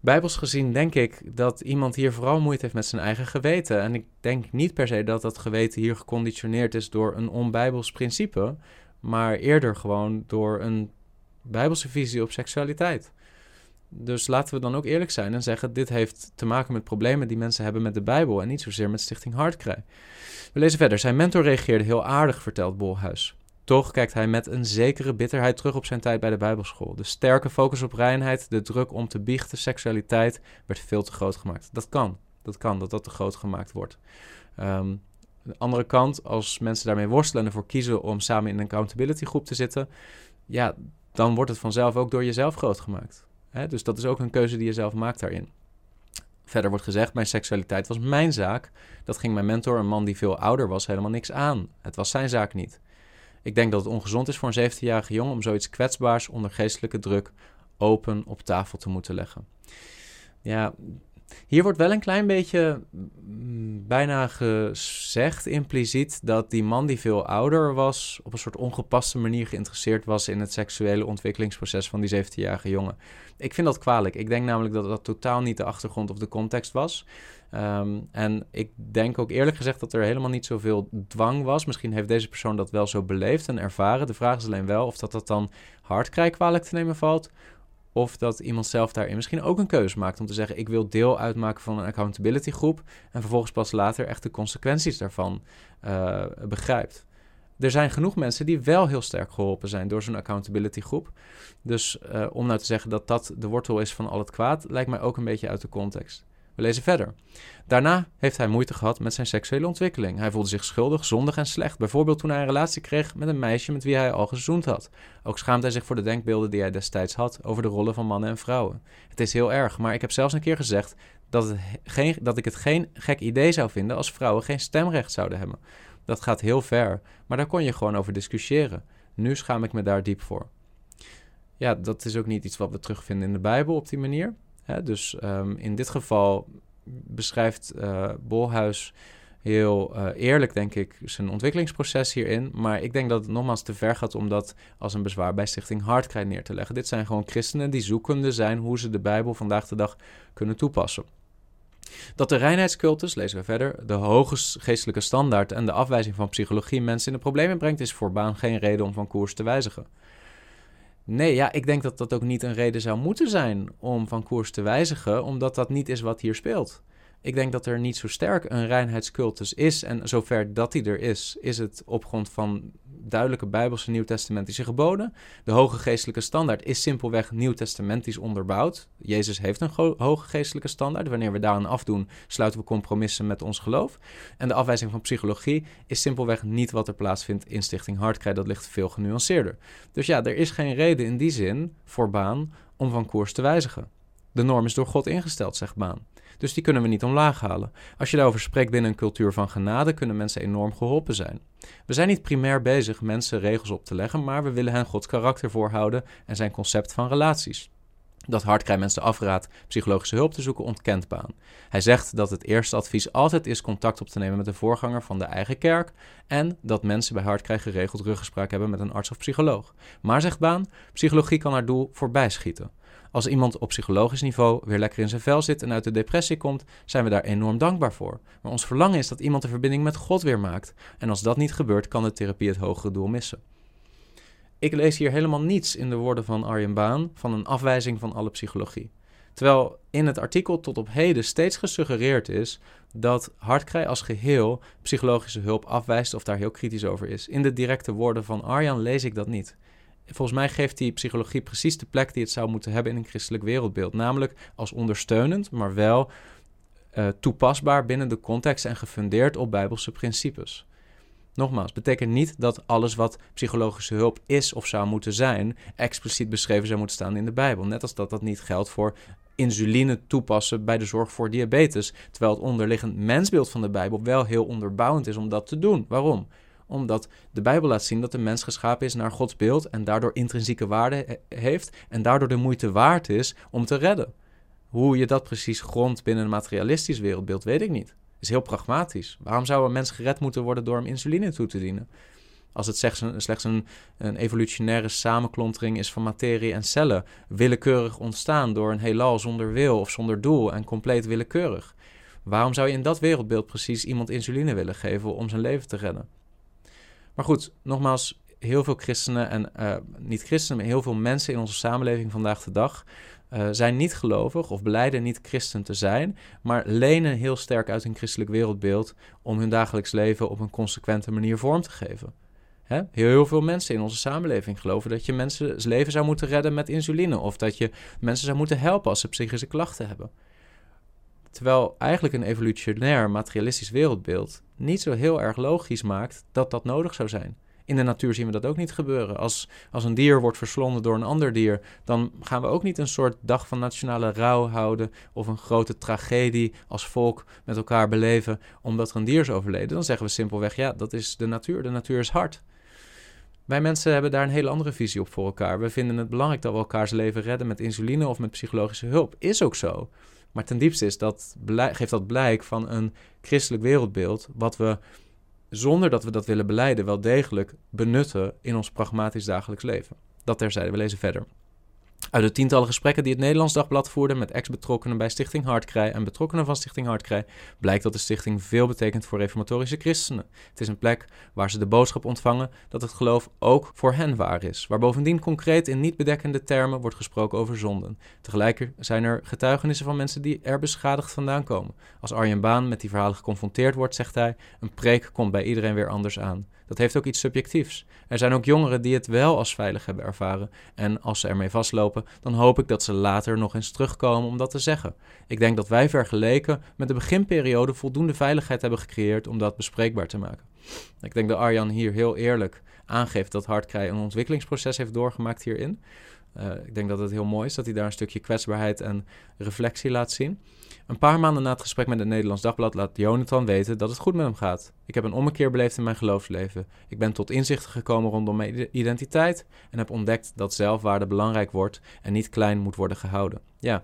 Bijbels gezien denk ik dat iemand hier vooral moeite heeft met zijn eigen geweten. En ik denk niet per se dat dat geweten hier geconditioneerd is door een onbijbels principe, maar eerder gewoon door een bijbelse visie op seksualiteit. Dus laten we dan ook eerlijk zijn en zeggen: dit heeft te maken met problemen die mensen hebben met de Bijbel en niet zozeer met Stichting Hartkrij. We lezen verder. Zijn mentor reageerde heel aardig, vertelt Bolhuis. Toch kijkt hij met een zekere bitterheid terug op zijn tijd bij de Bijbelschool. De sterke focus op reinheid, de druk om te biechten, seksualiteit werd veel te groot gemaakt. Dat kan. Dat kan, dat dat te groot gemaakt wordt. Um, de andere kant, als mensen daarmee worstelen en ervoor kiezen om samen in een accountability groep te zitten, ja, dan wordt het vanzelf ook door jezelf groot gemaakt. Dus dat is ook een keuze die je zelf maakt daarin. Verder wordt gezegd, mijn seksualiteit was mijn zaak. Dat ging mijn mentor, een man die veel ouder was, helemaal niks aan. Het was zijn zaak niet. Ik denk dat het ongezond is voor een 17-jarige jongen om zoiets kwetsbaars onder geestelijke druk open op tafel te moeten leggen. Ja, Hier wordt wel een klein beetje mm, bijna gezegd impliciet dat die man die veel ouder was, op een soort ongepaste manier geïnteresseerd was in het seksuele ontwikkelingsproces van die 17-jarige jongen. Ik vind dat kwalijk. Ik denk namelijk dat dat totaal niet de achtergrond of de context was. Ehm, en ik denk ook eerlijk gezegd dat er helemaal niet zoveel dwang was. Misschien heeft deze persoon dat wel zo beleefd en ervaren. De vraag is alleen wel of dat, dat dan hard kwalijk te nemen valt. Of dat iemand zelf daarin misschien ook een keuze maakt om te zeggen: ik wil deel uitmaken van een accountability groep. En vervolgens pas later echt de consequenties daarvan uh, begrijpt. Er zijn genoeg mensen die wel heel sterk geholpen zijn door zo'n accountability groep. Dus uh, om nou te zeggen dat dat de wortel is van al het kwaad, lijkt mij ook een beetje uit de context. We lezen verder. Daarna heeft hij moeite gehad met zijn seksuele ontwikkeling. Hij voelde zich schuldig, zondig en slecht. Bijvoorbeeld toen hij een relatie kreeg met een meisje met wie hij al gezoend had. Ook schaamt hij zich voor de denkbeelden die hij destijds had over de rollen van mannen en vrouwen. Het is heel erg, maar ik heb zelfs een keer gezegd dat, het geen, dat ik het geen gek idee zou vinden als vrouwen geen stemrecht zouden hebben. Dat gaat heel ver, maar daar kon je gewoon over discussiëren. Nu schaam ik me daar diep voor. Ja, dat is ook niet iets wat we terugvinden in de Bijbel op die manier. Dus um, in dit geval beschrijft uh, Bolhuis heel uh, eerlijk, denk ik, zijn ontwikkelingsproces hierin. Maar ik denk dat het nogmaals te ver gaat om dat als een bezwaar bij Stichting Hardkrijg neer te leggen. Dit zijn gewoon christenen die zoekende zijn hoe ze de Bijbel vandaag de dag kunnen toepassen. Dat de reinheidscultus, lezen we verder, de hoge geestelijke standaard en de afwijzing van psychologie mensen in de problemen brengt, is voor baan geen reden om van koers te wijzigen. Nee, ja, ik denk dat dat ook niet een reden zou moeten zijn om van koers te wijzigen, omdat dat niet is wat hier speelt. Ik denk dat er niet zo sterk een reinheidscultus is. En zover dat die er is, is het op grond van duidelijke Bijbelse Nieuwtestamentische geboden. De hoge geestelijke standaard is simpelweg Nieuwtestamentisch onderbouwd. Jezus heeft een hoge geestelijke standaard. Wanneer we daaraan afdoen, sluiten we compromissen met ons geloof. En de afwijzing van psychologie is simpelweg niet wat er plaatsvindt in Stichting Hartkrijg. Dat ligt veel genuanceerder. Dus ja, er is geen reden in die zin voor Baan om van koers te wijzigen. De norm is door God ingesteld, zegt Baan. Dus die kunnen we niet omlaag halen. Als je daarover spreekt binnen een cultuur van genade, kunnen mensen enorm geholpen zijn. We zijn niet primair bezig mensen regels op te leggen, maar we willen hen Gods karakter voorhouden en zijn concept van relaties. Dat Hartkrij mensen afraadt psychologische hulp te zoeken, ontkent Baan. Hij zegt dat het eerste advies altijd is contact op te nemen met de voorganger van de eigen kerk en dat mensen bij Hartkrij geregeld ruggespraak hebben met een arts of psycholoog. Maar, zegt Baan, psychologie kan haar doel voorbij schieten. Als iemand op psychologisch niveau weer lekker in zijn vel zit en uit de depressie komt, zijn we daar enorm dankbaar voor. Maar ons verlangen is dat iemand de verbinding met God weer maakt. En als dat niet gebeurt, kan de therapie het hogere doel missen. Ik lees hier helemaal niets in de woorden van Arjen Baan van een afwijzing van alle psychologie. Terwijl in het artikel tot op heden steeds gesuggereerd is dat Hartkrij als geheel psychologische hulp afwijst of daar heel kritisch over is. In de directe woorden van Arjan lees ik dat niet volgens mij geeft die psychologie precies de plek die het zou moeten hebben in een christelijk wereldbeeld. Namelijk als ondersteunend, maar wel uh, toepasbaar binnen de context en gefundeerd op bijbelse principes. Nogmaals, betekent niet dat alles wat psychologische hulp is of zou moeten zijn, expliciet beschreven zou moeten staan in de Bijbel. Net als dat dat niet geldt voor insuline toepassen bij de zorg voor diabetes. Terwijl het onderliggend mensbeeld van de Bijbel wel heel onderbouwend is om dat te doen. Waarom? Omdat de Bijbel laat zien dat de mens geschapen is naar Gods beeld en daardoor intrinsieke waarde heeft en daardoor de moeite waard is om te redden. Hoe je dat precies grondt binnen een materialistisch wereldbeeld, weet ik niet. Is heel pragmatisch. Waarom zou een mens gered moeten worden door hem insuline toe te dienen? Als het slechts, een, slechts een, een, evolutionaire samenklontering is van materie en cellen, willekeurig ontstaan door een heelal zonder wil of zonder doel en compleet willekeurig. Waarom zou je in dat wereldbeeld precies iemand insuline willen geven om zijn leven te redden? Maar goed, nogmaals, heel veel christenen en uh, niet christenen, maar heel veel mensen in onze samenleving vandaag de dag uh, zijn niet gelovig of beleiden niet christen te zijn, maar lenen heel sterk uit hun christelijk wereldbeeld om hun dagelijks leven op een consequente manier vorm te geven. Heel, heel veel mensen in onze samenleving geloven dat je mensen leven zou moeten redden met insuline of dat je mensen zou moeten helpen als ze psychische klachten hebben. Terwijl eigenlijk een evolutionair materialistisch wereldbeeld niet zo heel erg logisch maakt dat dat nodig zou zijn. In de natuur zien we dat ook niet gebeuren. Als, als een dier wordt verslonden door een ander dier, dan gaan we ook niet een soort dag van nationale rouw houden of een grote tragedie als volk met elkaar beleven omdat er een dier is overleden. Dan zeggen we simpelweg, ja, dat is de natuur. De natuur is hard. Wij mensen hebben daar een hele andere visie op voor elkaar. We vinden het belangrijk dat we elkaars leven redden met insuline of met psychologische hulp. Is ook zo. Maar ten diepste is dat, geeft dat blijk van een christelijk wereldbeeld, wat we zonder dat we dat willen beleiden, wel degelijk benutten in ons pragmatisch dagelijks leven. Dat terzijde, we lezen verder. Uit de tientallen gesprekken die het Nederlands Dagblad voerde met ex-betrokkenen bij Stichting Hartkrij en betrokkenen van Stichting Hartkrij, blijkt dat de stichting veel betekent voor reformatorische christenen. Het is een plek waar ze de boodschap ontvangen dat het geloof ook voor hen waar is, waar bovendien concreet in niet bedekkende termen wordt gesproken over zonden. Tegelijk zijn er getuigenissen van mensen die er beschadigd vandaan komen. Als Arjen Baan met die verhalen geconfronteerd wordt, zegt hij: een preek komt bij iedereen weer anders aan. Dat heeft ook iets subjectiefs. Er zijn ook jongeren die het wel als veilig hebben ervaren. En als ze ermee vastlopen, dan hoop ik dat ze later nog eens terugkomen om dat te zeggen. Ik denk dat wij vergeleken met de beginperiode voldoende veiligheid hebben gecreëerd om dat bespreekbaar te maken. Ik denk dat Arjan hier heel eerlijk aangeeft dat Hartkrij een ontwikkelingsproces heeft doorgemaakt hierin. Uh, ik denk dat het heel mooi is dat hij daar een stukje kwetsbaarheid en reflectie laat zien. Een paar maanden na het gesprek met het Nederlands Dagblad laat Jonathan weten dat het goed met hem gaat. Ik heb een ommekeer beleefd in mijn geloofsleven. Ik ben tot inzichten gekomen rondom mijn identiteit en heb ontdekt dat zelfwaarde belangrijk wordt en niet klein moet worden gehouden. Ja,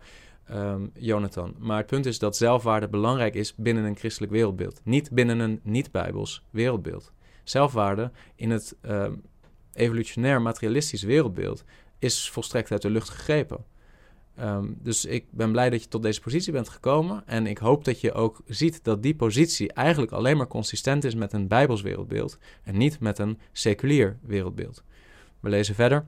um, Jonathan. Maar het punt is dat zelfwaarde belangrijk is binnen een christelijk wereldbeeld, niet binnen een niet-bijbels wereldbeeld. Zelfwaarde in het um, evolutionair materialistisch wereldbeeld is volstrekt uit de lucht gegrepen. Ehm, dus ik ben blij dat je tot deze positie bent gekomen. En ik hoop dat je ook ziet dat die positie eigenlijk alleen maar consistent is met een Bijbels wereldbeeld. En niet met een seculier wereldbeeld. We lezen verder.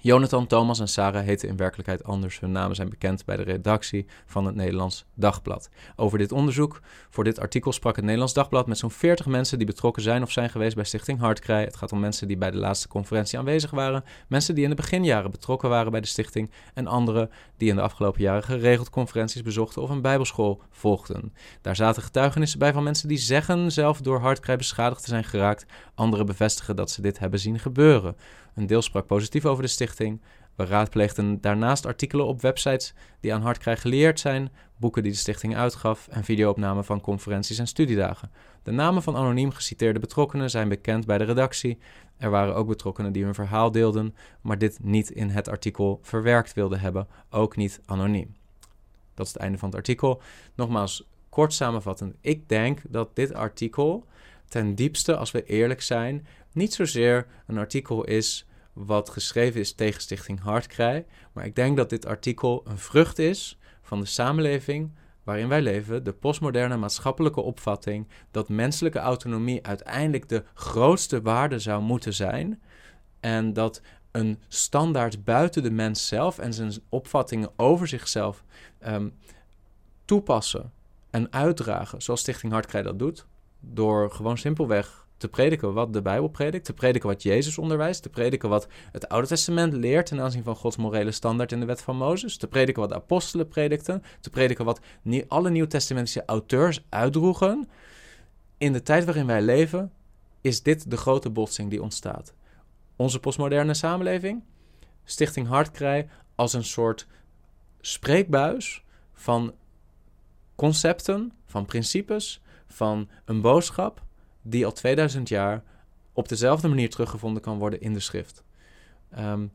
Jonathan, Thomas en Sarah heten in werkelijkheid anders. Hun namen zijn bekend bij de redactie van het Nederlands Dagblad. Over dit onderzoek, voor dit artikel, sprak het Nederlands Dagblad met zo'n 40 mensen die betrokken zijn of zijn geweest bij Stichting Hartkrij. Het gaat om mensen die bij de laatste conferentie aanwezig waren, mensen die in de beginjaren betrokken waren bij de stichting en anderen die in de afgelopen jaren geregeld conferenties bezochten of een bijbelschool volgden. Daar zaten getuigenissen bij van mensen die zeggen zelf door Hartkrij beschadigd te zijn geraakt. Anderen bevestigen dat ze dit hebben zien gebeuren. Een deel sprak positief over de stichting. We raadpleegden daarnaast artikelen op websites die aan Hartkrij geleerd zijn, boeken die de stichting uitgaf en videoopnamen van conferenties en studiedagen. De namen van anoniem geciteerde betrokkenen zijn bekend bij de redactie. Er waren ook betrokkenen die hun verhaal deelden, maar dit niet in het artikel verwerkt wilden hebben, ook niet anoniem. Dat is het einde van het artikel. Nogmaals, kort samenvattend. Ik denk dat dit artikel ten diepste, als we eerlijk zijn, niet zozeer een artikel is wat geschreven is tegen Stichting Hartkrij, maar ik denk dat dit artikel een vrucht is van de samenleving waarin wij leven, de postmoderne maatschappelijke opvatting dat menselijke autonomie uiteindelijk de grootste waarde zou moeten zijn en dat een standaard buiten de mens zelf en zijn opvattingen over zichzelf um, toepassen en uitdragen, zoals Stichting Hartkrij dat doet, door gewoon simpelweg te prediken wat de Bijbel predikt, te prediken wat Jezus onderwijst, te prediken wat het Oude Testament leert ten aanzien van Gods morele standaard in de wet van Mozes, te prediken wat de apostelen predikten, te prediken wat alle nieuwtestamentische auteurs uitdroegen. In de tijd waarin wij leven, is dit de grote botsing die ontstaat. Onze postmoderne samenleving, Stichting Hartkrij, als een soort spreekbuis van concepten, van principes, van een boodschap die al 2000 jaar op dezelfde manier teruggevonden kan worden in de schrift. Um,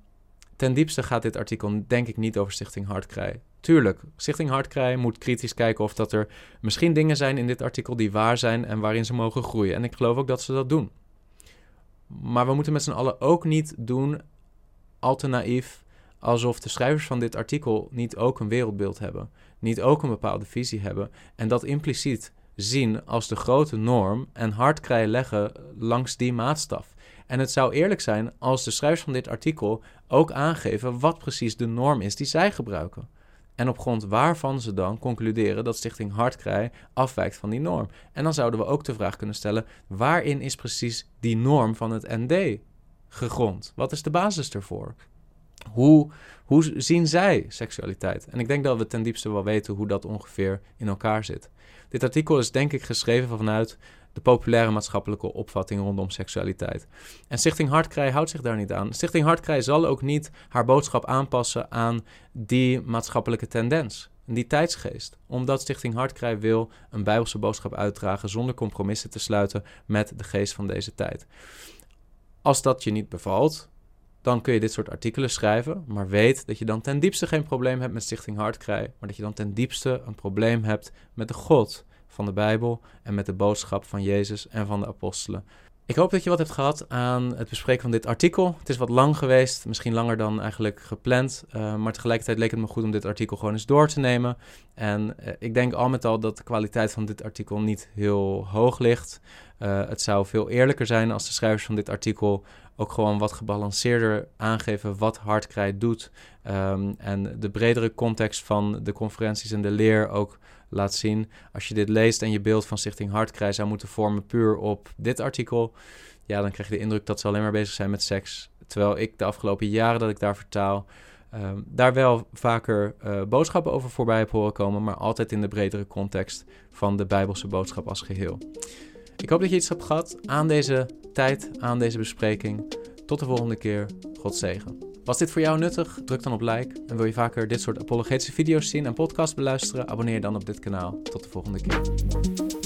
ten diepste gaat dit artikel denk ik niet over Stichting Hartkrij. Tuurlijk, Stichting Hartkrij moet kritisch kijken of dat er misschien dingen zijn in dit artikel die waar zijn en waarin ze mogen groeien. En ik geloof ook dat ze dat doen. Maar we moeten met z'n allen ook niet doen al te naïef alsof de schrijvers van dit artikel niet ook een wereldbeeld hebben, niet ook een bepaalde visie hebben en dat impliciet zien als de grote norm en hard leggen langs die maatstaf. En het zou eerlijk zijn als de schrijvers van dit artikel ook aangeven wat precies de norm is die zij gebruiken. En op grond waarvan ze dan concluderen dat Stichting Hartkrij afwijkt van die norm. En dan zouden we ook de vraag kunnen stellen: waarin is precies die norm van het ND gegrond? Wat is de basis ervoor? Hoe, hoe zien zij seksualiteit? En ik denk dat we ten diepste wel weten hoe dat ongeveer in elkaar zit. Dit artikel is denk ik geschreven vanuit de populaire maatschappelijke opvatting rondom seksualiteit. En Stichting Hartkrij houdt zich daar niet aan. Stichting Hartkrij zal ook niet haar boodschap aanpassen aan die maatschappelijke tendens, die tijdsgeest. Omdat Stichting Hartkrij wil een bijbelse boodschap uitdragen zonder compromissen te sluiten met de geest van deze tijd. Als dat je niet bevalt, dan kun je dit soort artikelen schrijven. Maar weet dat je dan ten diepste geen probleem hebt met Stichting Hartkrij, maar dat je dan ten diepste een probleem hebt met de God van de Bijbel en met de boodschap van Jezus en van de apostelen. Ik hoop dat je wat hebt gehad aan het bespreken van dit artikel. Het is wat lang geweest, misschien langer dan eigenlijk gepland. Uh, maar tegelijkertijd leek het me goed om dit artikel gewoon eens door te nemen. En uh, ik denk al met al dat de kwaliteit van dit artikel niet heel hoog ligt. Uh, het zou veel eerlijker zijn als de schrijvers van dit artikel ook gewoon wat gebalanceerder aangeven wat Hartkrij doet. Um, en de bredere context van de conferenties en de leer ook laat zien. Als je dit leest en je beeld van Stichting Hartkrij zou moeten vormen puur op dit artikel, ja, dan krijg je de indruk dat ze alleen maar bezig zijn met seks. Terwijl ik de afgelopen jaren dat ik daar vertaal, um, daar wel vaker uh, boodschappen over voorbij heb horen komen, maar altijd in de bredere context van de Bijbelse boodschap als geheel. Ik hoop dat je iets hebt gehad aan deze tijd, aan deze bespreking. Tot de volgende keer. God zegen. Was dit voor jou nuttig? Druk dan op like. En wil je vaker dit soort apologetische video's zien en podcasts beluisteren? Abonneer dan op dit kanaal. Tot de volgende keer.